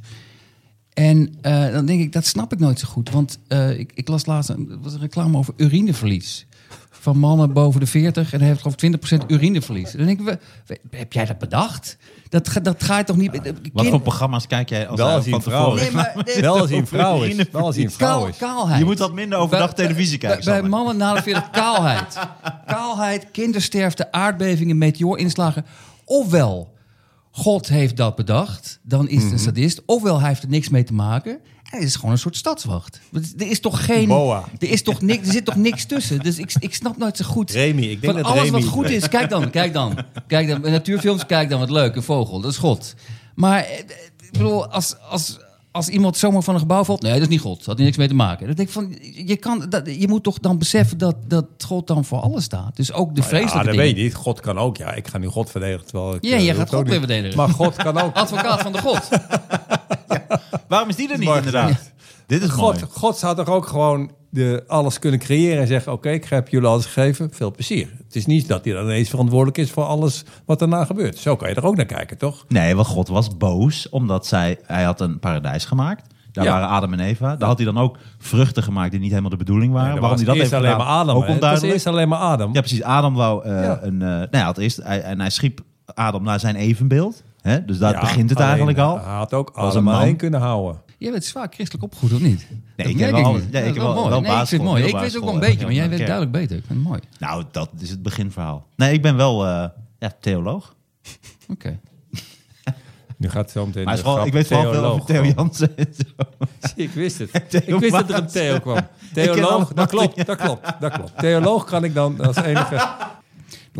En eh, dan denk ik, dat snap ik nooit zo goed. Want eh, ik, ik las laatst een, er was een reclame over urineverlies. Van mannen boven de 40 en hij heeft geloof ik 20% urineverlies. Dan denk ik, we- heb jij dat bedacht? Dat, ga- dat ga je toch niet... Wat kind- voor programma's kijk jij als Wel als hij van een vrouw tevoren? is. Nee, maar- nee, Wel als hij een vrouw is. Wel als hij een vrouw Kaal, is. kaalheid. Je moet wat minder overdag Bij- televisie kijken, Bij, mannen na de 40 kaalheid. Kaalheid, kindersterfte, aardbevingen, meteoorinslagen. Ofwel, God heeft dat bedacht, dan is Mhm. het een sadist. Ofwel, hij heeft er niks mee te maken. Het is gewoon een soort stadswacht. Er is toch geen... Boa. Er, is toch niks, er zit toch niks tussen. Dus ik, ik snap nooit zo goed... Remy, ik denk van dat alles Remy- wat goed is, kijk dan, kijk dan. Kijk dan, natuurfilms, kijk dan, wat leuk, een vogel, dat is God. Maar eh, ik bedoel, als, als, als iemand zomaar van een gebouw valt, nee, dat is niet God, dat had er niks mee te maken. Dan denk ik van, je, kan, dat, je moet toch dan beseffen dat, dat God dan voor alles staat. Dus ook de Ja, vreselijke dat dingen. weet je niet. God kan ook. Ja, ik ga nu God verdedigen. Terwijl ik, Ja, eh, je dat gaat ook God weer verdedigen. Maar God kan ook. Advocaat van de God. Waarom is die er niet inderdaad? Dit is God, mooi. God zou toch ook gewoon de, alles kunnen creëren en zeggen: Oké, ik heb jullie alles gegeven, veel plezier. Het is niet dat hij dan ineens verantwoordelijk is voor alles wat daarna gebeurt. Zo kan je er ook naar kijken, toch? Nee, want God was boos omdat zij, hij had een paradijs gemaakt. Daar Ja. waren Adam en Eva. Daar had hij dan ook vruchten gemaakt die niet helemaal de bedoeling waren. Waarom hij dat eerst heeft alleen gedaan, maar Adam. ook? Het onduidelijk. eerst alleen maar Adam. Ja, precies. Adam wou eh, Ja. een... eh nou, hij had eerst, hij, en hij schiep Adam naar zijn evenbeeld. Hè? Dus daar Ja, begint het eigenlijk al. Hij had ook Adam alleen kunnen houden. Jij bent zwaar christelijk opgevoed, of niet? Dat ik heb wel- niet. ja, ik heb is wel- wel nee, ik vind mooi. Ik weet ook wel een beetje, maar jij weet duidelijk beter. Ik vind het mooi. Nou, dat is het beginverhaal. Nee, ik ben wel eh, ja, theoloog. Oké. Nu gaat het zo meteen Maar de grap ik weet vooral veel over Theo Jansen. en zo. Zie, Ik wist het. Theo ik wist dat er een. Theo kwam. Theoloog, dat klopt, dat klopt, dat klopt. Theoloog kan ik dan als enige...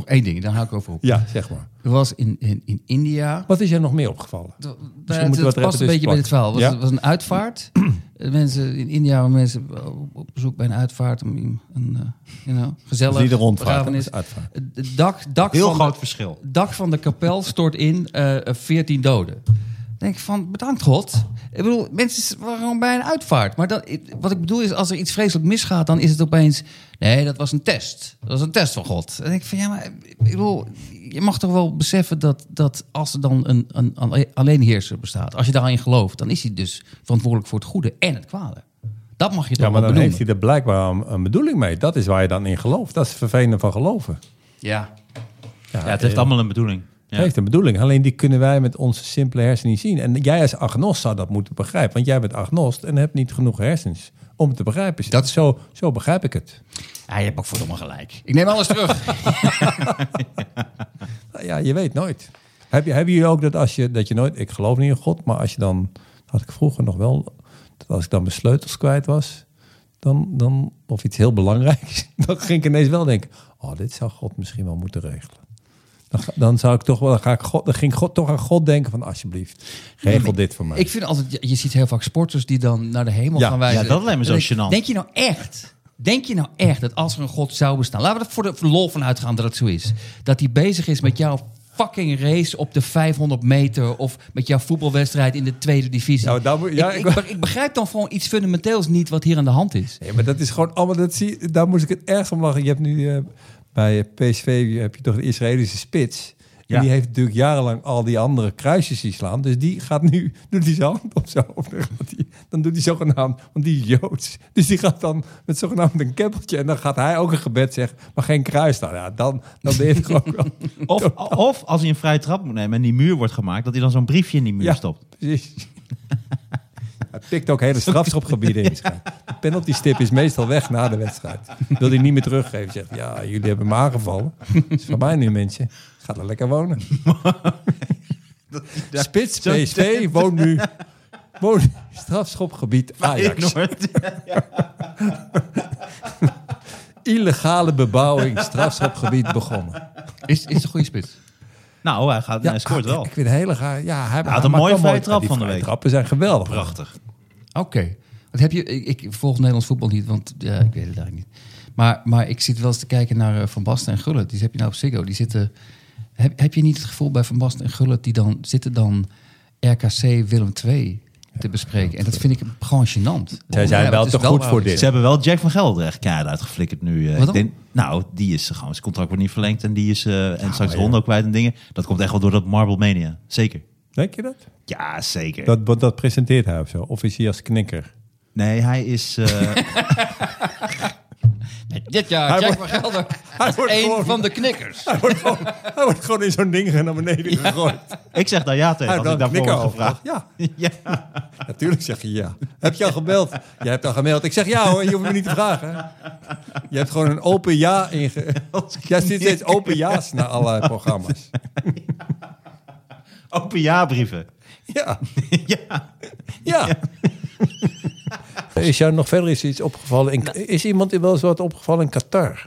Nog één ding, daar hou ik over op. Ja, zeg maar. Er was in, in, in India... Wat is er nog meer opgevallen? Dat, moeten we het het past er een beetje bij dit verhaal. Het was, Ja? was een uitvaart. Mensen in India waren mensen op bezoek bij een uitvaart. Om een, een eh, you know, gezellig Niet de rondvaart, is uitvaart. Het dak, dak, Heel van groot de, verschil. dak van de kapel stort in, eh 14 doden. Dan denk ik van, bedankt God. Ik bedoel, mensen waren gewoon bij een uitvaart. Maar dat, wat ik bedoel is, als er iets vreselijk misgaat... dan is het opeens... Nee, dat was een test. Dat was een test van God. Denk ik van, ja, maar ik bedoel... Je mag toch wel beseffen dat, dat als er dan een, een, een alleenheerser bestaat... als je daarin gelooft, dan is hij dus verantwoordelijk voor het goede en het kwade. Dat mag je toch Ja, maar dan benoemen. heeft hij er blijkbaar een, een bedoeling mee. Dat is waar je dan in gelooft. Dat is het vervelende van geloven. Ja. Ja, het heeft allemaal een bedoeling. Ja. Het heeft een bedoeling. Alleen die kunnen wij met onze simpele hersenen niet zien. En jij als agnost zou dat moeten begrijpen. Want jij bent agnost en hebt niet genoeg hersens om te begrijpen. Dat zo, zo begrijp ik het. ja, je hebt ook verdomme gelijk. Ik neem alles terug. Nou Ja, je weet nooit. Heb je, hebben jullie ook dat als je, dat je nooit... Ik geloof niet in God, maar als je dan... Dat had ik vroeger nog wel... Dat als ik dan mijn sleutels kwijt was... Dan, dan, of iets heel belangrijks... Dan ging ik ineens wel denken... Oh, dit zou God misschien wel moeten regelen. Dan, ga- dan zou ik toch wel... Dan, ga ik God, dan ging God toch aan God denken van... Alsjeblieft, regel dit voor mij. Ik vind altijd, je- ziet heel vaak sporters die dan naar de hemel Ja, gaan wijzen. ja, dat lijkt me zo denk- gênant. Denk je nou echt, denk je nou echt dat als er een God zou bestaan, laten we er voor de, lol van uitgaan dat het zo is, dat hij bezig is met jouw fucking race op de 500 meter of met jouw voetbalwedstrijd in de tweede divisie. Nou, daar moet- ja, ik, ik- ik, be- ik begrijp dan gewoon iets fundamenteels niet wat hier aan de hand is. Nee, maar dat is gewoon allemaal... Dat zie, daar moest ik het ergst om lachen. Je hebt nu eh, bij PSV heb je toch de Israëlische spits. En die heeft natuurlijk jarenlang al die andere kruisjes slaan. Dus die gaat nu, doet hij zijn hand op zo. Of dan, doet hij zogenaamd, want die is Joods. Dus die gaat dan met zogenaamd een keppeltje. En dan gaat hij ook een gebed zeggen, maar geen kruis staan. Ja, dan, dan ben je ook wel... Of, of als hij een vrije trap moet nemen en die muur wordt gemaakt, dat hij dan zo'n briefje in die muur Ja, stopt. precies. Hij pikt ook hele strafschopgebieden in. De penaltystip is meestal weg na de wedstrijd. Wil hij niet meer teruggeven. Zegt, ja, jullie hebben me aangevallen. Dat is van mij nu, mensen. Ga er lekker wonen. Spits, PSV, woont nu... Woont strafschopgebied Ajax. Illegale bebouwing, strafschopgebied begonnen. Is, is het een goede spits? Nou, hij, gaat, hij scoort wel. Ik vind het hele gaar. Ja, hij, had een mooie vrije mooi- trap van de week. trappen zijn geweldig. Prachtig. Oké. Wat heb je? Ik, ik volg Nederlands voetbal niet, want ja, ik weet het eigenlijk niet. Maar, maar ik zit wel eens te kijken naar eh, Van Basten en Gullit. Die heb je nou op Ziggo. Die zitten. Heb, heb je niet het gevoel bij Van Basten en Gullit die dan zitten dan RKC Willem II te bespreken? En dat vind ik gewoon gênant. Zij zijn Ja, wel te goed voor dit. Ze hebben wel Jack van Gelder echt keihard uitgeflikkerd nu. eh. Ik denk, nou, die is gewoon, zijn contract wordt niet verlengd en die is eh, en straks ja. Rondo kwijt en dingen. Dat komt echt wel door dat Marble Mania. Zeker. Denk je dat? Ja, zeker. Dat, dat, dat presenteert hij of zo? Of is hij als knikker? Nee, hij is. eh, Dit jaar, Hij Jack wordt- van Gelder. hij wordt Een gewoon- van de knikkers. Hij wordt gewoon, hij wordt gewoon in zo'n ding naar beneden gegooid. ik zeg daar ja tegen als ik daarvoor gevraagd. Ja, Ja. natuurlijk zeg je ja. Heb je al gebeld? Jij hebt al gemaild. Ik zeg ja hoor, je hoeft me niet te vragen. Je hebt gewoon een open ja inge... Jij zit steeds open ja's naar allerlei programma's. Open ja-brieven. Ja, ja. ja. Is jou nog verder is iets opgevallen? In, is iemand wel eens wat opgevallen in Qatar?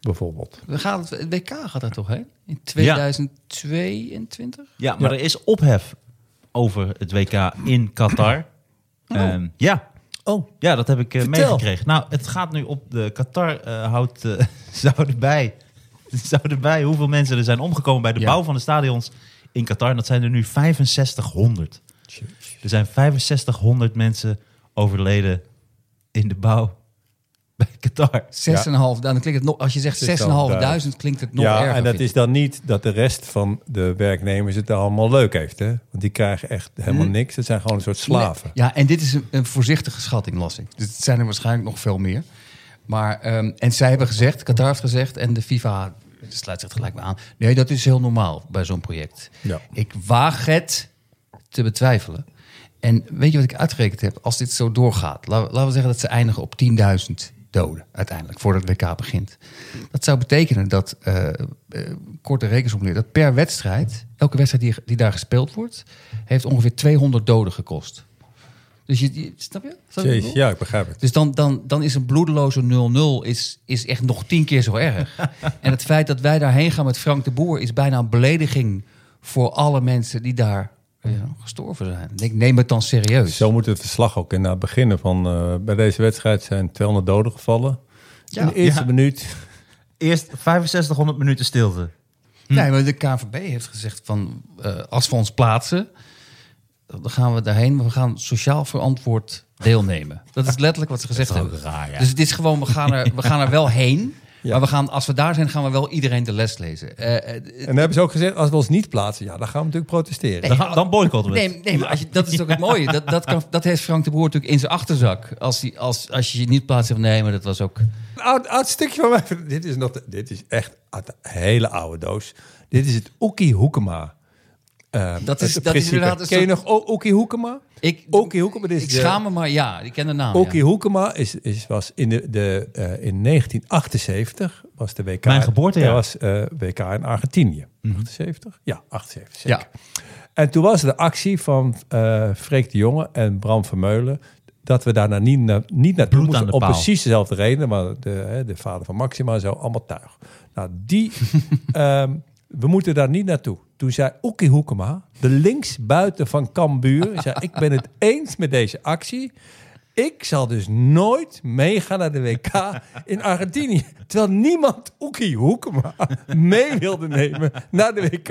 Bijvoorbeeld. We gaan het, het WK gaat daar toch heen? In 2022? ja, maar er is ophef over het WK in Qatar. Ehm, ja. Oh, Ja, dat heb ik eh, meegekregen. Nou, het gaat nu op de Qatar eh, houdt eh, zou erbij, zou erbij hoeveel mensen er zijn omgekomen bij de Ja. bouw van de stadions in Qatar. En dat zijn er nu 6500. Er zijn 6500 mensen overleden in de bouw bij Qatar. 6.500, dan klinkt het nog, als je zegt 6.500, klinkt het nog ja, erger. en dat is dan niet dat de rest van de werknemers het allemaal leuk heeft. Hè? Want die krijgen echt helemaal Hm. niks. Het zijn gewoon een soort slaven. Ja, en dit is een, een voorzichtige schatting, las ik. Dus het zijn er waarschijnlijk nog veel meer. Maar, ehm, en zij hebben gezegd, Qatar heeft gezegd, en de FIFA sluit zich gelijk bij aan. Nee, dat is heel normaal bij zo'n project. Ja. Ik waag het te betwijfelen. En weet je wat ik uitgerekend heb? Als dit zo doorgaat, la- laten we zeggen dat ze eindigen op 10.000 doden uiteindelijk, voordat het WK begint. Dat zou betekenen dat, eh, korte rekensom dat per wedstrijd, elke wedstrijd die, die daar gespeeld wordt, heeft ongeveer 200 doden gekost. Dus je, je- snap je? Snap je ja, ik begrijp het. Dus dan, dan, dan is een bloedeloze 0-0 is, is echt nog tien keer zo erg. en het feit dat wij daarheen gaan met Frank de Boer is bijna een belediging voor alle mensen die daar gestorven zijn. Ik neem het dan serieus. Zo moet het verslag ook inderdaad beginnen. Van, eh, bij deze wedstrijd zijn 200 doden gevallen. Ja. In de eerste Ja. minuut. Eerst 6500 minuten stilte. Nee, maar de KVB heeft gezegd van eh, als we ons plaatsen, dan gaan we daarheen. We gaan sociaal verantwoord deelnemen. Dat is letterlijk wat ze gezegd hebben. raar, ja. Dus het is gewoon, we gaan er, we gaan er wel heen. Ja. Maar we gaan, als we daar zijn, gaan we wel iedereen de les lezen. Eh, eh, En dan hebben ze ook gezegd, als we ons niet plaatsen, ja, dan gaan we natuurlijk protesteren. Nee. Dan, dan boycotten we het. Nee, nee maar als je, dat is ook het mooie. Dat, dat, kan, dat heeft Frank de Boer natuurlijk in zijn achterzak. Als, hij, als, als je je niet plaatst, nee, maar dat was ook... Een oud, oud stukje van mij. Dit is, nog, dit is echt uit een hele oude doos. Dit is het Oekie Hoekema. Eh, Dat is- dat is inderdaad een Ken je soort- nog O- Oekie Hoekema? Ik, Oekie Hoekema. Dit is ik de- schaam me, maar ja, ik ken de naam. Ja. Hoekema is, is, was in, de, de, eh, in 1978 was de WK. Mijn geboortejaar. Was eh, WK in Argentinië. 78? Ja, 78 zeker. Ja. En toen was de actie van eh Freek de Jonge en Bram Vermeulen... dat we daar nou niet, na, niet naartoe Bloed moesten. Om paal. precies dezelfde reden. Maar de, hè, de vader van Maxima en zo, allemaal tuig. Nou, die... ehm, we moeten daar niet naartoe. Toen zei Oekie Hoekema, de linksbuiten van Cambuur... zei, ik ben het eens met deze actie... Ik zal dus nooit meegaan naar de WK in Argentinië. Terwijl niemand Oekie Hoekema mee wilde nemen naar de WK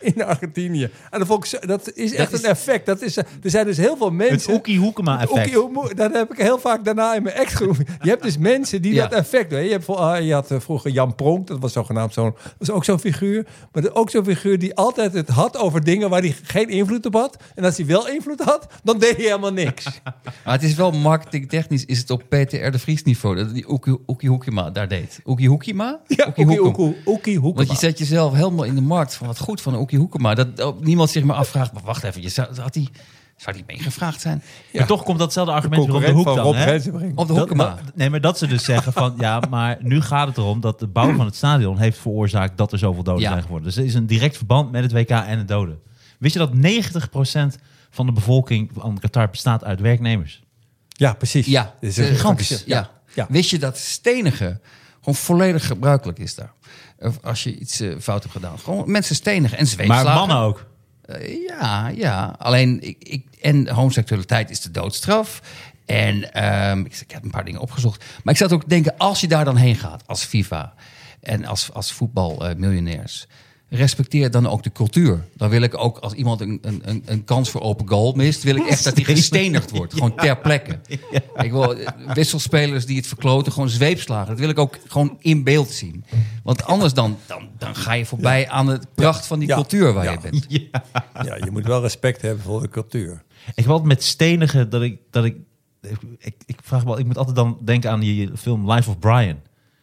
in Argentinië. En dat, vond ik dat is echt een effect. Dat is, er zijn dus heel veel Het mensen... Oekie Hoekema Het effect. Oekie Hoekema, dat heb ik heel vaak daarna in mijn ex genoemd. Je hebt dus mensen die Ja. dat effect doen. Je, hebt, ah, je had eh, vroeger Jan Pronk, dat was zogenaamd zo'n... was ook zo'n figuur. Maar dat- ook zo'n figuur die altijd het had over dingen waar hij geen invloed op had. En als hij wel invloed had, dan deed hij helemaal niks. Maar het is wel marketingtechnisch, is het op PTR de Vries niveau. Dat die Oekie, Oekie Hoekima daar deed. Oekie Hoekima? Ja, Oekie Hoekema. Oekie Hoekema. Want je zet jezelf helemaal in de markt van wat goed van Oekie Hoekema. Dat ook niemand zich maar afvraagt, maar wacht even, je zou, had die, zou die meegevraagd zijn? Maar toch komt datzelfde argument weer op de hoek van dan. Rob hè? Op de Dat- Hoekema. dat- nee, maar dat ze dus zeggen van ja, maar nu gaat het erom dat de bouw van het stadion heeft veroorzaakt dat er zoveel doden Ja. zijn geworden. Dus er is een direct verband met het WK en de doden. Wist je dat 90% van de bevolking van Qatar bestaat uit werknemers? Ja, precies. Ja, Dit is gigantisch. Ja. Ja. Wist je dat stenigen gewoon volledig gebruikelijk is daar? Of als je iets eh, fout hebt gedaan. Gewoon mensen stenigen en zweepslagen. Maar mannen ook. Eh, ja, ja. Alleen, ik, ik, en homoseksualiteit is de doodstraf. En ehm, ik, ik heb een paar dingen opgezocht. Maar ik zat ook te denken, als je daar dan heen gaat als FIFA en als, als voetbalmiljonairs, respecteer dan ook de cultuur. Dan wil ik ook, als iemand een, een, een, kans voor open goal mist, wil ik echt dat hij gestenigd wordt. Gewoon ter plekke. Ik wil eh, wisselspelers die het verkloten, gewoon zweepslagen. Dat wil ik ook gewoon in beeld zien. Want anders dan, dan, dan ga je voorbij aan de pracht van die Ja. cultuur waar Ja. je bent. Ja, je moet wel respect hebben voor de cultuur. Ik heb altijd met stenigen dat ik, dat ik, ik, ik vraag me wel, ik moet altijd dan denken aan die film Life of Brian.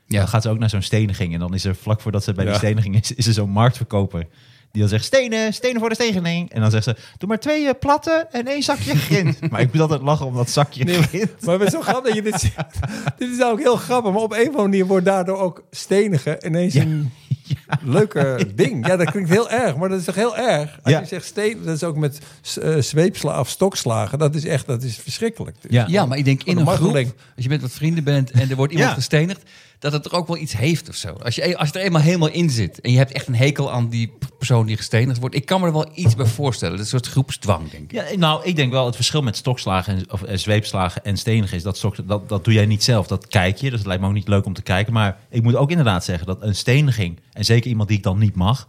Ja. Dan gaat ze ook naar zo'n steniging en dan is er vlak voordat ze bij die steniging is, is er zo'n marktverkoper. Die dan zegt, stenen, stenen voor de steniging. En dan zegt ze, doe maar twee eh, platte en één zakje grind. maar ik moet altijd lachen om dat zakje Nee, maar- grind. Maar het is zo grappig dat je dit zegt. Dit is ook heel grappig. Maar op een of andere manier wordt daardoor ook stenigen ineens een leuker ding. Ja, dat klinkt heel erg. Maar dat is toch heel erg? Als Ja. je zegt steen, dat is ook met uh, zweepsla of stokslagen. Dat is echt, dat is verschrikkelijk. Ja. Ja, maar ik denk in de een groep, als je met wat vrienden bent en er wordt iemand Ja. gestenigd, dat het er ook wel iets heeft of zo. Als je, als je er eenmaal helemaal in zit en je hebt echt een hekel aan die persoon die gestenigd wordt, ik kan me er wel iets bij voorstellen. Dat is een soort groepsdwang, denk ik. Ja, nou, ik denk wel het verschil met stokslagen en, of, eh, zweepslagen en stenigen is dat, dat dat doe jij niet zelf. Dat kijk je, dus het lijkt me ook niet leuk om te kijken. Maar ik moet ook inderdaad zeggen dat een steniging, en zeker iemand die ik dan niet mag,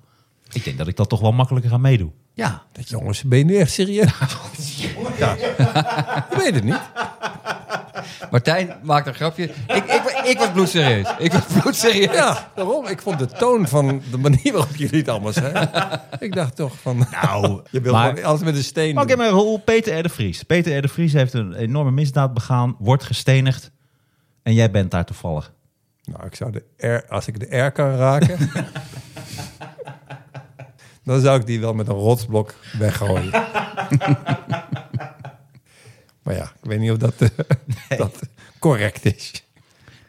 ik denk dat ik dat toch wel makkelijker ga meedoen. Ja, Dat, jongens, ben je nu echt serieus? ja. Je weet het niet. Martijn maakt een grapje. Ik, ik, ik was bloedserieus. Ik was bloedserieus. Ja, daarom. Ik vond de toon van de manier waarop jullie het allemaal zijn. ik dacht toch van... Nou, Je wil maar- gewoon alles met een steen Pak doen. even Roel Peter R. de Vries. Peter R. de Vries heeft een enorme misdaad begaan, wordt gestenigd. En jij bent daar toevallig. Nou, ik zou de R, als ik de R kan raken... dan zou ik die wel met een rotsblok weggooien. maar ja, ik weet niet of dat, eh, dat correct is.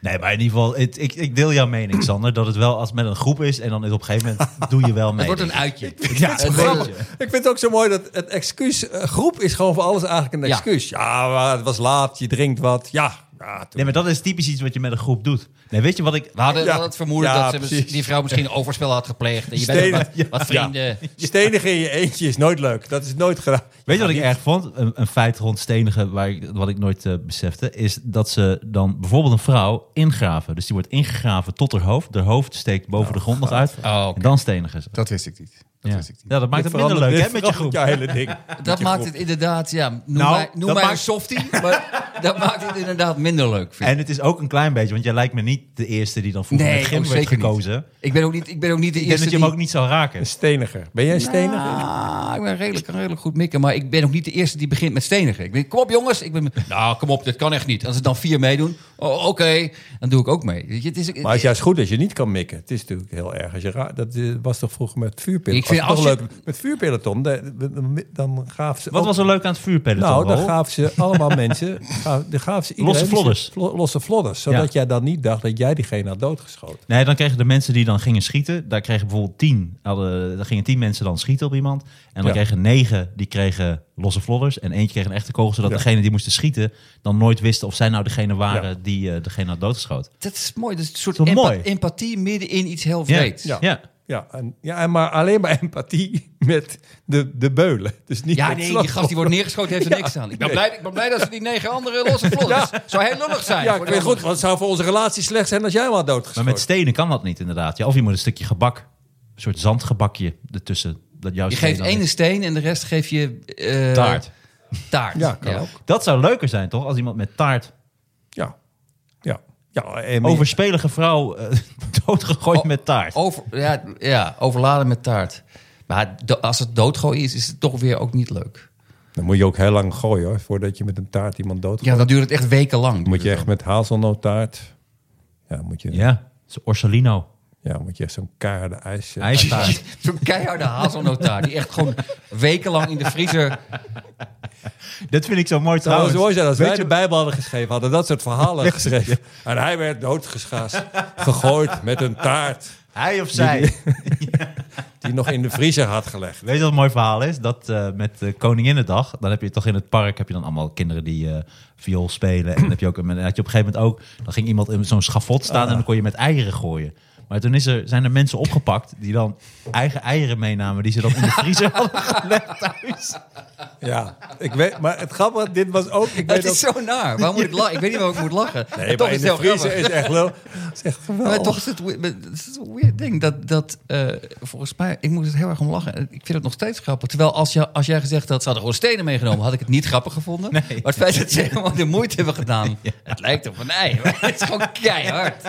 Nee, maar in ieder geval, het- ik, ik deel jouw mening, Sander. Dat het wel als het met een groep is en dan is op een gegeven moment doe je wel mee. Het wordt een uitje. Ja, het wordt- Grappig. Ik vind het ook zo mooi dat het excuus... eh, groep is gewoon voor alles eigenlijk een Ja. excuus. Ja, maar het was laat, je drinkt wat. Ja, ja Nee, maar dat is typisch iets wat je met een groep doet. Nee, weet je wat ik... We hadden Ja. we hadden het vermoeden Ja, dat ze precies. die vrouw misschien overspel had gepleegd. En je bent wat, wat vrienden. Stenigen in je eentje is nooit leuk. Dat is nooit gedaan. Weet je wat ik erg vond? Een, een feit rond stenigen, waar ik, wat ik nooit eh, besefte, is dat ze dan bijvoorbeeld een vrouw ingraven. Dus die wordt ingegraven tot haar hoofd. Haar hoofd steekt boven de grond nog uit. Oh. En dan stenigen ze. Dat wist ik niet. Dat Ja. ik dat maakt het minder leuk hè, met je groep. verandert jouw hele ding. Dat maakt het inderdaad, ja, noem Nou, mij, noem dat mij een softie, maar dat maakt het inderdaad minder leuk. Vind ik. En het is ook een klein beetje, want jij lijkt me niet de eerste die dan vroeger Nee, met gym werd zeker niet. gekozen. Ik ben ook niet, ik ben ook niet de Ik denk eerste dat je hem die- ook niet zou raken. Een steniger. Ben jij een steniger? Ah, ik ben redelijk, kan redelijk goed mikken, maar ik ben ook niet de eerste die begint met stenigen. Ik ben, kom op jongens, ik ben, nou kom op, dit kan echt niet. Als er dan vier meedoen, oh, oké, dan doe ik ook mee. Weet je, het is, Maar het is juist goed als je niet kan mikken. Het is natuurlijk heel erg als je ra- Dat was toch vroeger met vuurpillen. Ik vind als je- leuk met vuurpeloton. Dan, gaven ze. Wat ook- was er leuk aan het vuurpeloton? Nou, dan gaven ze allemaal mensen. gaven- Dan gaven ze iedereen Losse vlodders. vlo- losse vlodders. Zodat Ja. jij dan niet dacht dat jij diegene had doodgeschoten. Nee, dan kregen de mensen die dan gingen schieten, daar kregen bijvoorbeeld tien, hadden, daar gingen tien mensen dan schieten op iemand. En dan Ja. kregen negen, die kregen losse vlodders. En eentje kreeg een echte kogel, zodat Ja. degene die moesten schieten dan nooit wisten of zij nou degene waren Ja. die eh, degene had doodgeschoten. dat is mooi, dat is een soort mooi? empathie midden in iets heel vreeds. Ja. Ja. Ja, en, ja en maar alleen maar empathie met de, de beulen. Dus niet Ja, nee, die gast die wordt neergeschoten heeft er Ja, niks aan. Ik ben, nee. blij, ik ben blij dat ze die negen andere losse vlodders... Zou heel lullig zijn. Ja, ik weet goed, want het zou voor onze relatie slecht zijn als jij hem had Maar doodgeschoten. met stenen kan dat niet inderdaad. Ja, of je moet een stukje gebak, een soort zandgebakje ertussen. Dat jouw Je geeft is. steen en de rest geef je... eh, taart. Taart. Ja, kan ook. Dat zou leuker zijn toch, als iemand met taart, Ja, ja. ja en overspelige vrouw eh, doodgegooid met taart. Over, ja, ja, overladen met taart. Maar als het doodgooien is, is het toch weer ook niet leuk. Dan moet je ook heel lang gooien hoor, voordat je met een taart iemand doodgooit. Ja, dan duurt het echt wekenlang. moet je echt het met hazelnoottaart. Ja, moet je, ja. Zo Orsolino. Moet je zo'n keiharde ijs. IJstaart. dan. Zo'n keiharde hazelnotaart die echt gewoon wekenlang in de vriezer... Dat vind ik zo mooi trouwens. zo mooi zijn als Weet wij je- de Bijbel hadden geschreven, hadden dat soort verhalen geschreven. En hij werd doodgeschaast, gegooid met een taart Hij of zij. die nog in de vriezer had gelegd. Weet je wat een mooi verhaal is? Dat eh, met uh, Koninginnedag, dan heb je toch in het park heb je dan allemaal kinderen die eh viool spelen. En dan heb je ook, en had je op een gegeven moment ook, dan ging iemand in zo'n schafot staan en dan kon je met eieren gooien. Maar toen zijn er mensen opgepakt die dan eigen eieren meenamen, die ze dan in de vriezer hadden gelegd thuis. Ja, ik weet, maar het grappige, dit was ook... Ik weet Het is ook, zo naar. Waarom moet ik lachen? Ik weet niet waarom ik moet lachen. nee, En toch maar is in het de vriezer grappig. is echt wel... is echt geweldig. Maar toch is het, het is een weird ding. Dat, dat eh, volgens mij, ik moet er heel erg om lachen. Ik vind het nog steeds grappig. Terwijl als, je, als jij gezegd had, ze hadden gewoon stenen meegenomen, had ik het niet grappig gevonden. Nee. Maar het feit dat ze helemaal de moeite hebben gedaan, het lijkt op een ei. Maar het is gewoon keihard.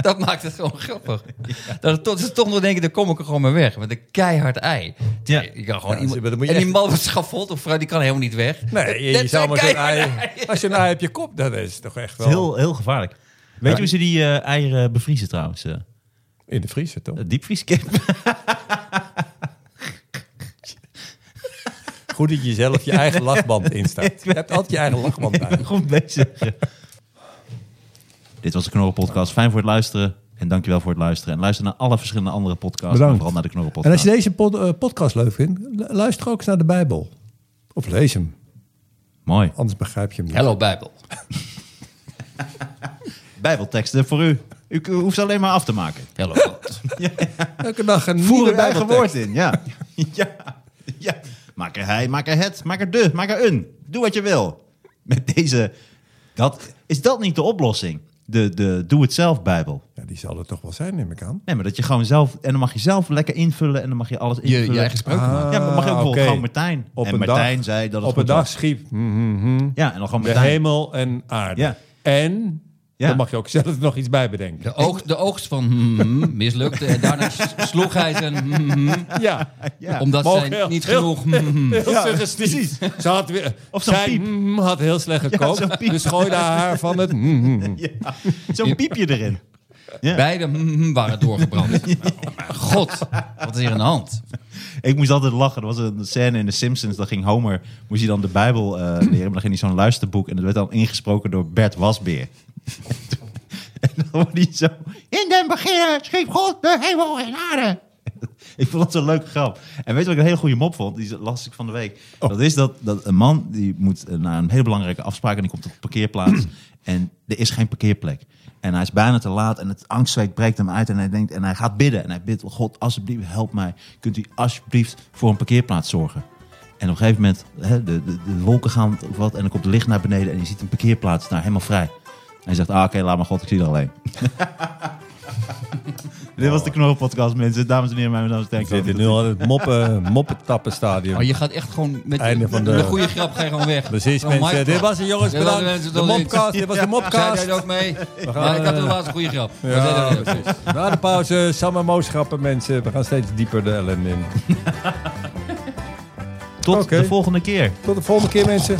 Dat maakt het gewoon grappig. Dat het tot, ze toch nog denken, dan kom ik er gewoon mee weg. Met een keihard ei. Ja. Je kan gewoon Ja, iemand, maar en die man schafot of vrouw, die kan helemaal niet weg. Nee, je, zou maar zo'n ei... Als je een ei op je kop, dat is toch echt wel... heel, heel gevaarlijk. Weet je hoe ze die eh, eieren bevriezen trouwens? eh In de vriezer, toch? diepvrieskip. Goed dat je zelf je eigen lachband instaat. Je hebt altijd je eigen lachband bij. Goed bezig. Dit was de Knorren Podcast. Fijn voor het luisteren. En dankjewel voor het luisteren. En luister naar alle verschillende andere podcasts. Bedankt. maar Vooral naar de Knorren En als je deze pod- eh, podcast leuk vindt, lu- luister ook eens naar de Bijbel. Of lees hem, Mooi. anders begrijp je hem niet. Hello Bijbel. Bijbelteksten voor u. U hoeft ze alleen maar af te maken. Hello God. Elke dag een Voer nieuwe het eigen woord in. Ja. ja. ja. Maak er hij, maak er het, maak er de, maak er een. Doe wat je wil. Met deze... Dat, is dat niet de oplossing? De, de doe-het-zelf Bijbel. Ja, die zal er toch wel zijn, neem ik aan. Nee, maar dat je gewoon zelf... En dan mag je zelf lekker invullen en dan mag je alles Je, invullen. je eigen sprook Ah, maken. Ja, maar mag je ook bijvoorbeeld oké. gewoon Martijn. Op en een Martijn dag- zei dat het Op een dag was. schiep mhm, mhm, Ja, en dan gewoon de Martijn. hemel en aarde. Ja. En Ja. Dan mag je ook zelf nog iets bij bedenken. De oogst, de oogst van hmm, hmm, mislukte. En daarna sloeg hij zijn hmm, Ja, Ja. omdat zij heel- niet heel- genoeg... heel suggestief. Ze had weer, Of zo'n zij piep. had heel slecht gekookt. dus gooide haar van het... Ja. Zo'n piepje erin. Ja. Beide waren doorgebrand. God, wat is hier aan de hand? Ik moest altijd lachen. Er was een scène in The Simpsons. Dan ging Homer, moest hij dan de Bijbel eh leren. Maar dan ging hij zo'n luisterboek. En dat werd dan ingesproken door Bert Wasbeer. en dan hoorde hij zo... In den begin schiep God de hemel en aarde. Ik vond dat zo'n leuke grap. En weet je wat ik een hele goede mop vond? Die las ik van de week. Dat is dat, dat een man die moet eh, naar een hele belangrijke afspraak... en die komt op een parkeerplaats. en er is geen parkeerplek. En hij is bijna te laat en het angstzweet breekt hem uit. En hij denkt en hij gaat bidden. En hij bidt, God, alsjeblieft, help mij. Kunt u alsjeblieft voor een parkeerplaats zorgen? En op een gegeven moment, hè, de, de, de wolken gaan of wat. En dan komt het licht naar beneden en je ziet een parkeerplaats daar helemaal vrij. En hij zegt, ah, oké, laat maar God, ik zie er alleen. Dit was de Knorrel-podcast, mensen. Dames en heren, mijn naam is We Denk. zitten nu al in het moppen, moppetappenstadium. Oh, je gaat echt gewoon met Einde van de- een goede grap ga je gewoon weg. Precies, Gewoon mensen. Dit was het, jongens. Bedankt. het, De mopcast. Dit was de Zei mopcast. jij er ook mee? gaan, Maar ik had eh, de laatste goede grap. Ja, precies. Na de pauze, Sam en Moos grappen, mensen. We gaan steeds dieper de ellende in. Tot de volgende keer. Tot de volgende keer, mensen.